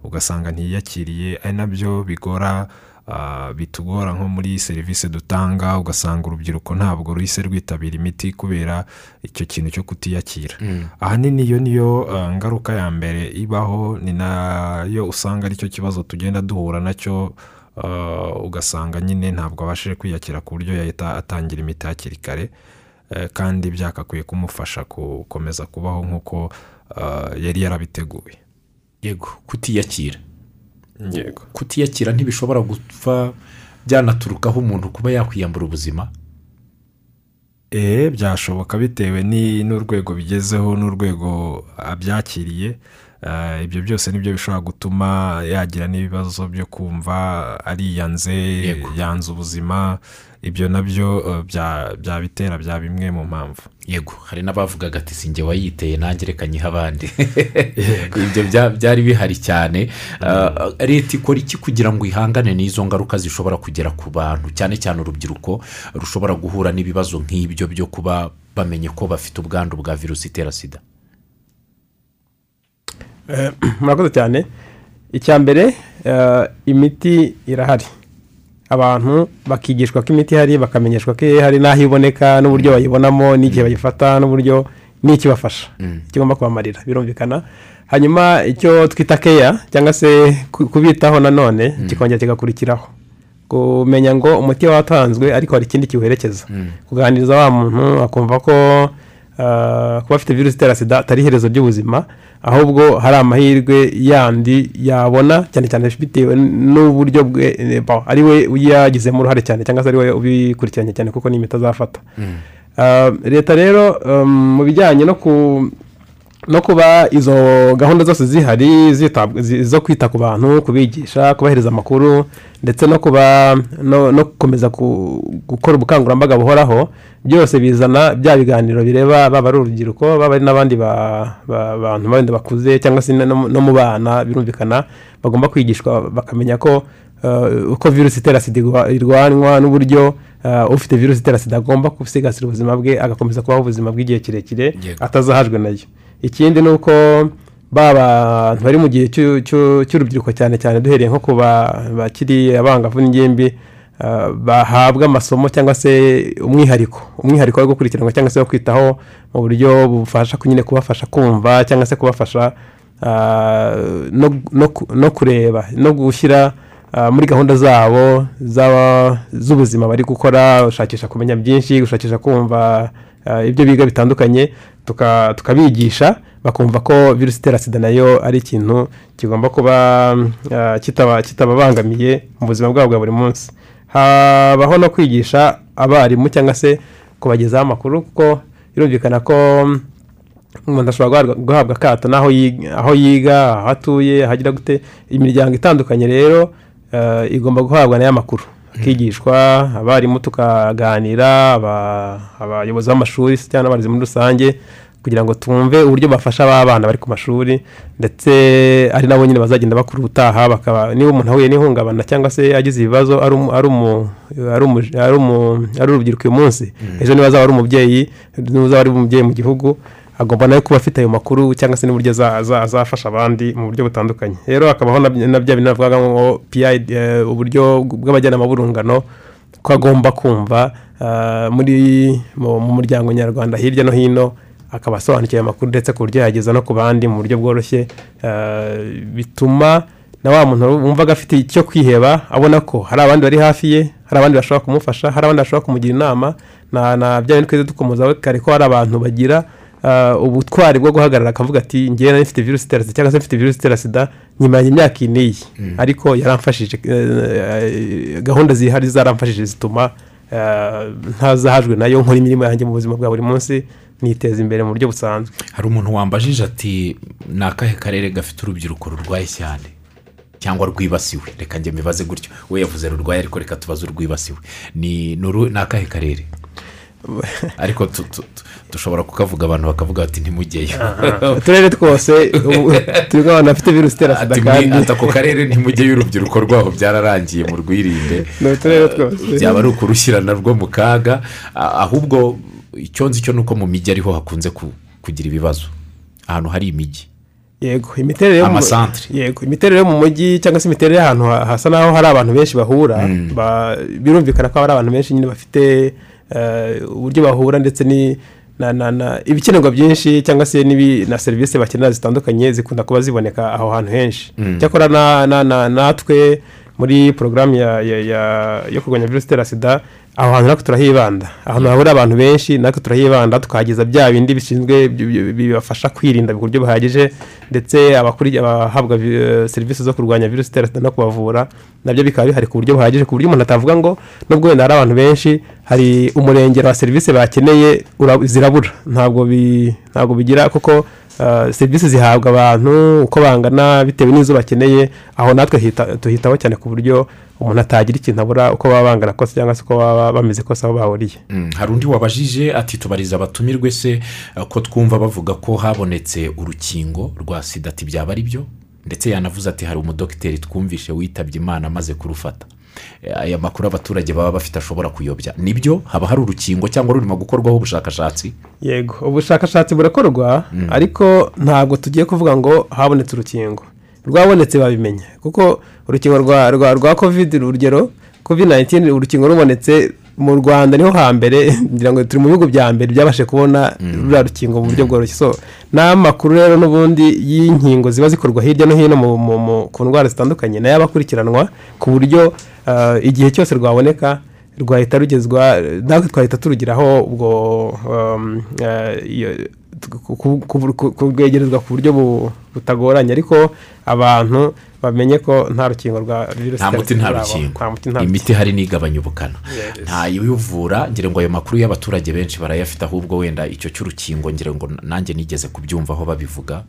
Ugasanga ntiyakiriye ari na byo bigora ah, bitugora nko muri serivisi dutanga ugasanga urubyiruko ntabwo ruhise rwitabira imiti kubera icyo kintu cyo kutiyakira. Ahanini iyo niyo ah, ngaruka ya mbere ibaho ni na yo usanga ari cyo kibazo tugenda duhura na cyo ah, ugasanga nyine ntabwo abashije kwiyakira ku buryo yahita atangira imiti hakiri kare. Kandi byakakwiye kumufasha gukomeza kubaho nk'uko ah, yari yarabiteguye. Yego kutiyakira. Yego. Kutiyakira ntibishobora gupfa byanaturukaho umuntu kuba yakwiyambura ubuzima? Eee byashoboka bitewe n'urwego bigezeho n'urwego abyakiriye. Eh, ibyo byose ni byo bishobora gutuma yagira n'ibibazo byo kumva ariyanze yanze ubuzima. Ibyo na byo eh, bya- byabitera bya bimwe mu mpamvu. Yego. Hari n'abavugaga ati sinjye wayiteye nanjye reka nyihe abandi. Ibyo bya- byari bihari cyane. Uh, leta ikora iki kugira ngo ihangane n'izo ngaruka zishobora kugera ku bantu? Cyane cyane urubyiruko rushobora guhura n'ibibazo nk'ibyo byo kuba bamenye ko bafite ubwandu bwa virusi itera sida. Eh, murakoze cyane. Icya mbere eh, imiti irahari. Abantu bakigishwa ko imiti ihari bakamenyeshwa ko ihari n'aho iboneka n'uburyo bayibonamo n'igihe bayifata n'uburyo n'ikibafasha. Kigomba kubamarira birumvikana. Hanyuma icyo twita keya cyangwa se ku- kubitaho nanone kikongera kigakurikiraho. Kumenya ngo umuti watanzwe ariko hari ikindi kiwuherekeza. Kuganiriza wa muntu akumva ko kuba afite virusi itera sida atari iherezo ry'ubuzima ahubwo hari amahirwe yandi yabona cyane cyane bitewe n'uburyo bwe eh, ari we uyagizemo uruhare cyane cyangwa se ari we ubikurikiranye cyane kuko ni imiti azafata Ah, leta rero mu bijyanye no ku no kuba izo gahunda zose zihari zo kwita ku bantu kubigisha kubahereza amakuru ndetse no kuba no gukomeza gukora ubukangurambaga buhoraho byose bizana bya biganiro bireba baba ari urubyiruko baba ari n'abandi ba- ba- bantu bandi bakuze cyangwa se no mu- bana birumvikana bagomba kwigishwa bakamenya ko uh, uko virusi itera sida irwa- irwanywa n'uburyo uh, ufite virusi itera sida agomba gusigasira ubuzima bwe agakomeza kubaho ubuzima bw'igihe kirekire atazahajwe na yo ikindi ni uko ba bantu bari mu gihe cy'u- cy'u- cy'urubyiruko cyane cyane duhereye nko ku ba- bakiri abangavu n'ingimbi ah, bahabwa amasomo cyangwa se umwihariko. Umwihariko wo gukurikiranwa cyangwa se wo kwitaho mu buryo bufasha nyine kubafasha kumva cyangwa se kubafasha ah, no- no ku- no kureba no gushyira ah, muri gahunda zabo z'ubuzima bari gukora gushakisha kumenya byinshi gushakisha kumva ibyo biga bitandukanye. Tukabigisha bakumva ko virusi itera sida na yo ari ikintu kigomba kuba ah, kitaba- kitababangamiye mu buzima bwabo bwa buri munsi. Habaho no kwigisha abarimu cyangwa se kubagezaho amakuru kuko birumvikana ko umuntu ashobora guhabwa- akato aho yiga aho atuye aho agira gute imiryango itandukanye rero eh, igomba guhabwa na yo amakuru akigishwa abarimu tukaganira aba- abayobozi b'amashuri cyangwa n'abarezi muri rusange kugira ngo twumve uburyo bafasha ba bana bari ku mashuri ndetse ari nabo nyine bazagenda bakura ubutaha bakaba niba umuntu ahuye n'ihungabana cyangwa se agize ibibazo ari urubyiruko uyu munsi ejo niba azaba ari umubyeyi niba ari umubyeyi mu gihugu agomba nawe kuba afite ayo makuru cyangwa se n'uburyo aza- aza- azafasha abandi mu buryo butandukanye. Rero hakabaho na bya bintu bavuga ngo PI eh, uburyo bw'abajyanama b'urungano ko agomba kumva ah, muri mu mu muryango nyarwanda hirya no hino akaba asobanukiwe amakuru ndetse ku buryo yageza no ku bandi mu buryo bworoshye ah, bituma na wa muntu wumvaga afite icyo kwiheba abona ko hari abandi bari hafi ye hari abandi bashobora kumufasha hari abandi bashobora kumugira inama na bya bindi twese dukomozaho kare ko hari abantu bagira ubutwari bwo guhagarara akavuga ati ngewe nari mfite virusi itera sida cyangwa se mfite virusi itera sida nyuma y'imyaka iyi. N'iyi ariko yaramfashije eh, gahunda zihari zaramfashije zituma eh, ntazahajwe na yo nkora imirimo yanjye mu buzima bwa buri munsi niteza imbere mu buryo busanzwe. Hari umuntu wambajije ati ni akahe karere gafite urubyiruko rurwaye cyane? Cyangwa rwibasiwe? Reka njye mbibaze gutyo. We yavuze rurwaye ariko reka tubaze urwibasiwe. Ni akahe karere? ariko dushobora kukavuga abantu bakavuga bati ntimujyeyo uturere twose ubu turimo abantu bafite virusi itera sida kandi ati ako karere ntimujyeyo urubyiruko rwaho byararangiye mu rwirinde ni uturere twose. byaba ari ukurushyirana rwo mu kaga. Ahubwo icyo nzi cyo ni uko mu mijyi ariho hakunze ku- kugira ibibazo. Ahantu hari imijyi yego imiterere yo mu- yego imiterere yo mu mujyi cyangwa se imiterere y'ahantu ha- hasa n'aho hari abantu benshi bahura ba- birumvikana ko hari abantu benshi nyine bafite eh, uburyo bahura ndetse ni na, na, na, ibikenerwa byinshi cyangwa se na serivisi bakenera zitandukanye zikunda kuba ziboneka aho hantu henshi. Cyakora na, na, na, natwe muri porogaramu yo kurwanya virusi itera sida aho hantu natwe turahibanda. Ahantu hahurira abantu benshi natwe turahibanda tukahageza bya bindi bishinzwe bi- bi- bibafasha kwirinda ku buryo buhagije ndetse abahabwa vi- serivisi zo kurwanya virusi itera sida no kubavura na byo bikaba bihari ku buryo buhagije ku buryo umuntu atavuga ngo nubwo wenda hari abantu benshi hari umurengero wa serivisi bakeneye ura- zirabura. Ntabwo bi- ntabwo bigira kuko serivisi zihabwa abantu uko bangana bitewe n'izo bakeneye aho natwe hita- tuhitaho cyane ku buryo umuntu atagira ikintu abura uko baba bangana kose cyangwa se uko baba bameze kose aho bahuriye. Mm, hari undi wabajije ati tubariza abatumirwe se uh, ko twumva bavuga ko habonetse urukingo rwa sida ati byaba ari byo ndetse yanavuze ati hari umudogiteri twumvishe witabye imana amaze kurufata. Eh, aya makuru abaturage baba bafite ashobora kuyobya. Nibyo haba hari urukingo cyangwa rurimo gukorwaho ubushakashatsi? Yego ubushakashatsi burakorwa ariko ntabwo tugiye kuvuga ngo habonetse urukingo. Rwabonetse babimenya kuko urukingo rwa kovide urugero kovide nayintini urukingo rubonetse mu rwanda ni ho hambere ngira ngo turi mu bihugu bya mbere byabashe kubona ruriya rukingo mu buryo bworoshye. So n'amakuru rero n'ubundi y'inkingo ziba zikorwa hirya no hino ku ndwara zitandukanye na yo aba akurikiranwa ku buryo igihe cyose rwaboneka rwahita rugezwa natwe twahita turugiraho ubwo iyo- ku- buryo bu- butagoranye. Ariko abantu bamenye ko nta rukingo rwa virusi nta muti nta rukingo. imiti ihari nigabanya ubukana. Yes. nta yivura ngira ngo ayo makuru y'abaturage benshi barayafite ahubwo wenda icyo cy'urukingo ngira ngo nanjye nigeze kubyumvaho babivuga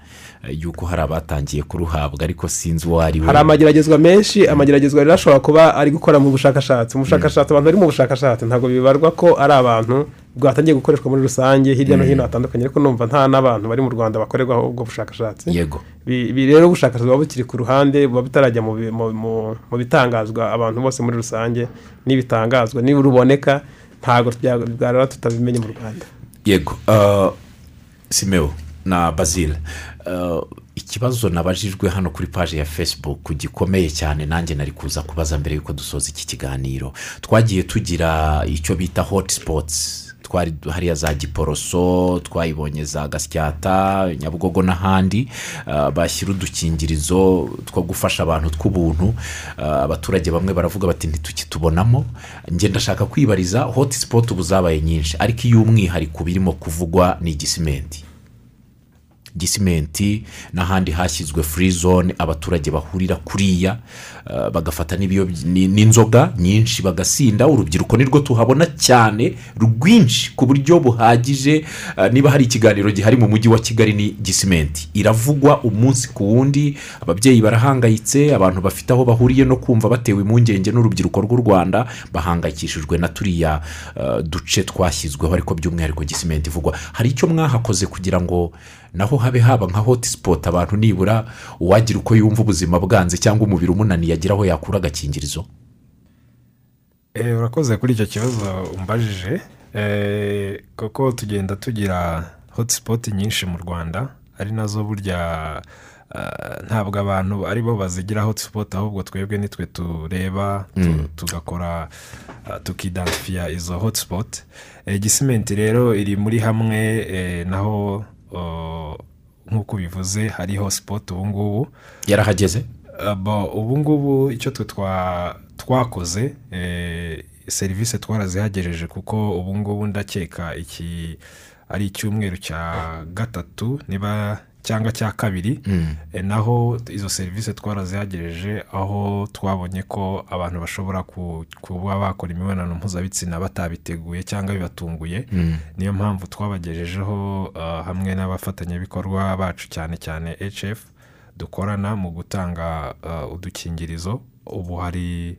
eh, yuko hari abatangiye kuruhabwa ariko sinzi uwo ari we. Hari amageragezwa menshi amageragezwa rero ashobora kuba ari gukora mu bushakashatsi. Mu bushakashatsi abantu bari mu bushakashatsi ntabwo bibarwa ko ari abantu bwatangiye gukoreshwa muri rusange hirya no hino hatandukanye ariko numva nta n'abantu bari mu rwanda bakorerwaho ubwo bushakashatsi. Yego. Rero ubushakashatsi buba bukiri ku ruhande buba butarajya mu bi- mu- mu- mu bitangazwa abantu bose muri rusange n'ibitangazwa niba ruboneka ntabwo bwarara tutabimenye mu rwanda. Yego. Uh, simeo na bazil uh, ikibazo nabajijwe hano kuri paji ya facebook gikomeye cyane nanjye nari kuza kubaza mbere y'uko dusoza iki kiganiro. Twagiye tugira icyo bita hotisipots twari hariya za giporoso twayibonye za gasyata nyabugogo n'ahandi ah, bashyira udukingirizo two gufasha abantu tw'ubuntu. Ah, abaturage bamwe baravuga bati ntitukitubonamo. Njye ndashaka kwibariza hotisipoti ubu zabaye nyinshi. Ariko iy'umwihariko birimo kuvugwa ni igisimenti gisimenti n'ahandi hashyizwe furi zone abaturage bahurira kuriya uh, bagafata n'inzoga nyinshi bagasinda. Urubyiruko nirwo tuhabona cyane rwinshi ku buryo buhagije. Uh, niba hari ikiganiro gihari mu mujyi wa kigali ni gisimenti iravugwa umunsi ku wundi ababyeyi barahangayitse abantu bafite aho bahuriye no kumva batewe impungenge n'urubyiruko rw'u rwanda bahangayikishijwe na turiya uh, duce twashyizweho ariko by'umwihariko gisimenti ivugwa. Hari icyo mwahakoze kugira ngo naho habe haba nka hotisipoti abantu nibura uwagira uko yumva ubuzima bwanze cyangwa umubiri umunaniye agira aho yakura agakingirizo. Eh, urakoze kuri icyo kibazo umbajije. Eh, kuko tugenda tugira hotisipoti nyinshi mu rwanda ari na zo burya ah, ntabwo abantu ari bo bazigira hotisipoti ahubwo twebwe nitwe tureba tu- tugakora tukidansifiya izo hotisipoti gisimenti rero iri muri hamwe eh, naho nk'uko bivuze hariho sipoti ubu ngubu. Yarahageze? Abo, ubu ngubu icyo twakoze eh, serivisi twarazihagejeje kuko ubu ngubu ndakeka iki ari icyumweru cya gatatu niba cyangwa cya kabiri eh, naho izo serivisi twarazihagejeje aho twabonye ko abantu bashobora ku- kuba bakora imibonano mpuzabitsina batabiteguye cyangwa bibatunguye. Niyo mpamvu twabagejejeho ah, hamwe n'abafatanyabikorwa bacu cyane cyane hf dukorana mu gutanga uh, udukingirizo. Ubu hari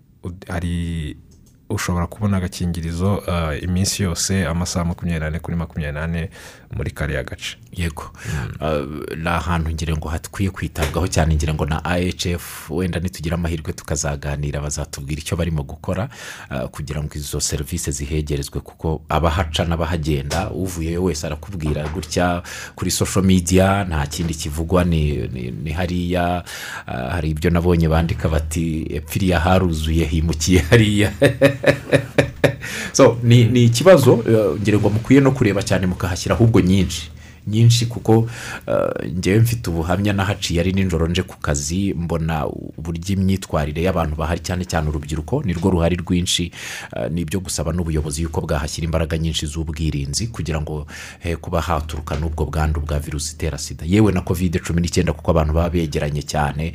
ushobora kubona agakingirizo uh, iminsi yose amasaha makumyabiri n'ane kuri makumyabiri n'ane muri kariya gace. Yego. Uh, ni ahantu ngira ngo hakwiye kwitabwaho cyane ngira ngo na ahf wenda nitugira amahirwe tukazaganira bazatubwira icyo barimo gukora uh, kugira ngo izo serivisi zihegerezwe kuko abahaca n'abahagenda uvuyeyo wese arakubwira gutya kuri social media nta kindi kivugwa ni, hariya hari ibyo nabonye bandika bati epfiriya haruzuye himukiye hariya. so ni, ikibazo uh, ngira ngo mukwiye no kureba cyane mukahashyira ahubwo nyinshi. Nyinshi kuko uh, ngewe mfite ubuhamya nahaciye ari nijoro nje ku kazi mbona uburyo imyitwarire y'abantu bahari cyane cyane urubyiruko nirwo ruhari rwinshi uh, ni ibyo gusaba n'ubuyobozi yuko bwahashyira imbaraga nyinshi z'ubwirinzi kugira ngo he kuba haturuka n'ubwo bwandu bwa virusi itera sida. Yewe na kovide cumi n'icyenda kuko abantu baba begeranye cyane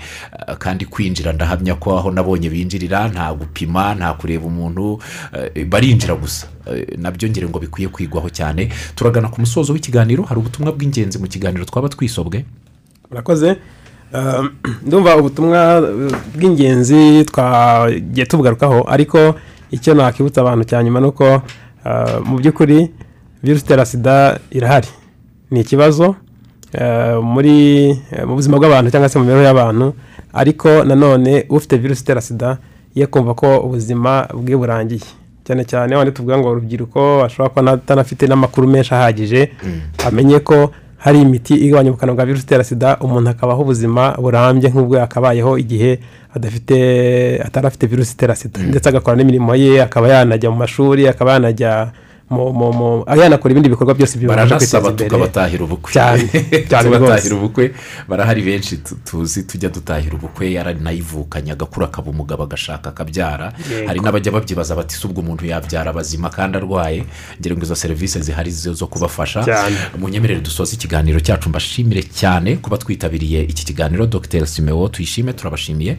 uh, kandi kwinjira ndahamya ko aho nabonye binjirira nta gupima nta kureba umuntu barinjira gusa. Na byo ngira ngo bikwiye kwigwaho cyane. Turagana ku musozo w'ikiganiro hari ubutumwa bw'ingenzi mu kiganiro twaba twisobwe murakoze. Um, ndumva ubutumwa bw'ingenzi twagiye tubugarukaho ariko icyo nakibutsa abantu cya nyuma ni uko uh, mu by'ukuri virusi itera sida irahari. Ni ikibazo muri mu buzima bw'abantu cyangwa se mu mibereho y'abantu ariko nanone ufite virusi itera sida ye kumva ko ubuzima bwe burangiye. Cyane cyane wandi tuvuga ngo urubyiruko ashobora kuba atanafite n'amakuru menshi ahagije amenye ko hari imiti igabanya ubukana bwa virusi itera sida umuntu akabaho ubuzima burambye nk'ubwo yakabayeho igihe adafite atari afite virusi itera sida. Ndetse agakora n'imirimo ye akaba yanajya mu mashuri akaba yanajya yanakora ibindi bikorwa byose baranasaba kwiteza imbere. tukabatahira ubukwe. Cyane, tubatahira ubukwe. Barahari benshi tu- tuzi tujya dutahira ubukwe. Yaranayivukanye agakura akaba umugabo agashaka akabyara hari n'abajya babyibaza bati si ubwo umuntu yabyara abazima kandi arwaye? Ngira ngo izo serivisi zihari zo kubafasha. Munyemerere dusoze ikiganiro cyacu. Mbashimire cyane kuba twitabiriye iki kiganiro. Dr simewo tuyishime turabashimiye.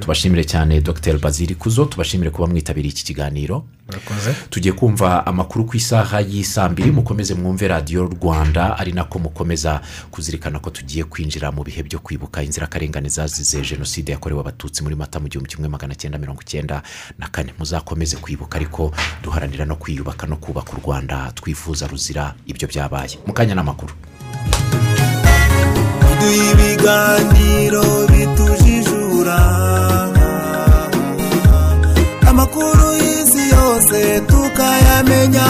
Tubashimire cyane dr bazili kuzo tubashimire kuba mwitabiriye iki kiganiro. Tugiye kumva amakuru ku isaha y'isaa mbiri mukomeze mwumve radiyo rwanda ari nako mukomeza kuzirikana ko tugiye kwinjira mu bihe byo kwibuka inzirakarengane zazize jenoside yakorewe abatutsi muri mata mu gihumbi kimwe magana cyenda mirongo icyenda na kane. Muzakomeze kwibuka ariko duharanira no kwiyubaka no kubaka u rwanda twifuza ruzira ibyo byabaye. Mu kanya n'amakuru. Ibiganiro bitujijura. Yose tukayamenya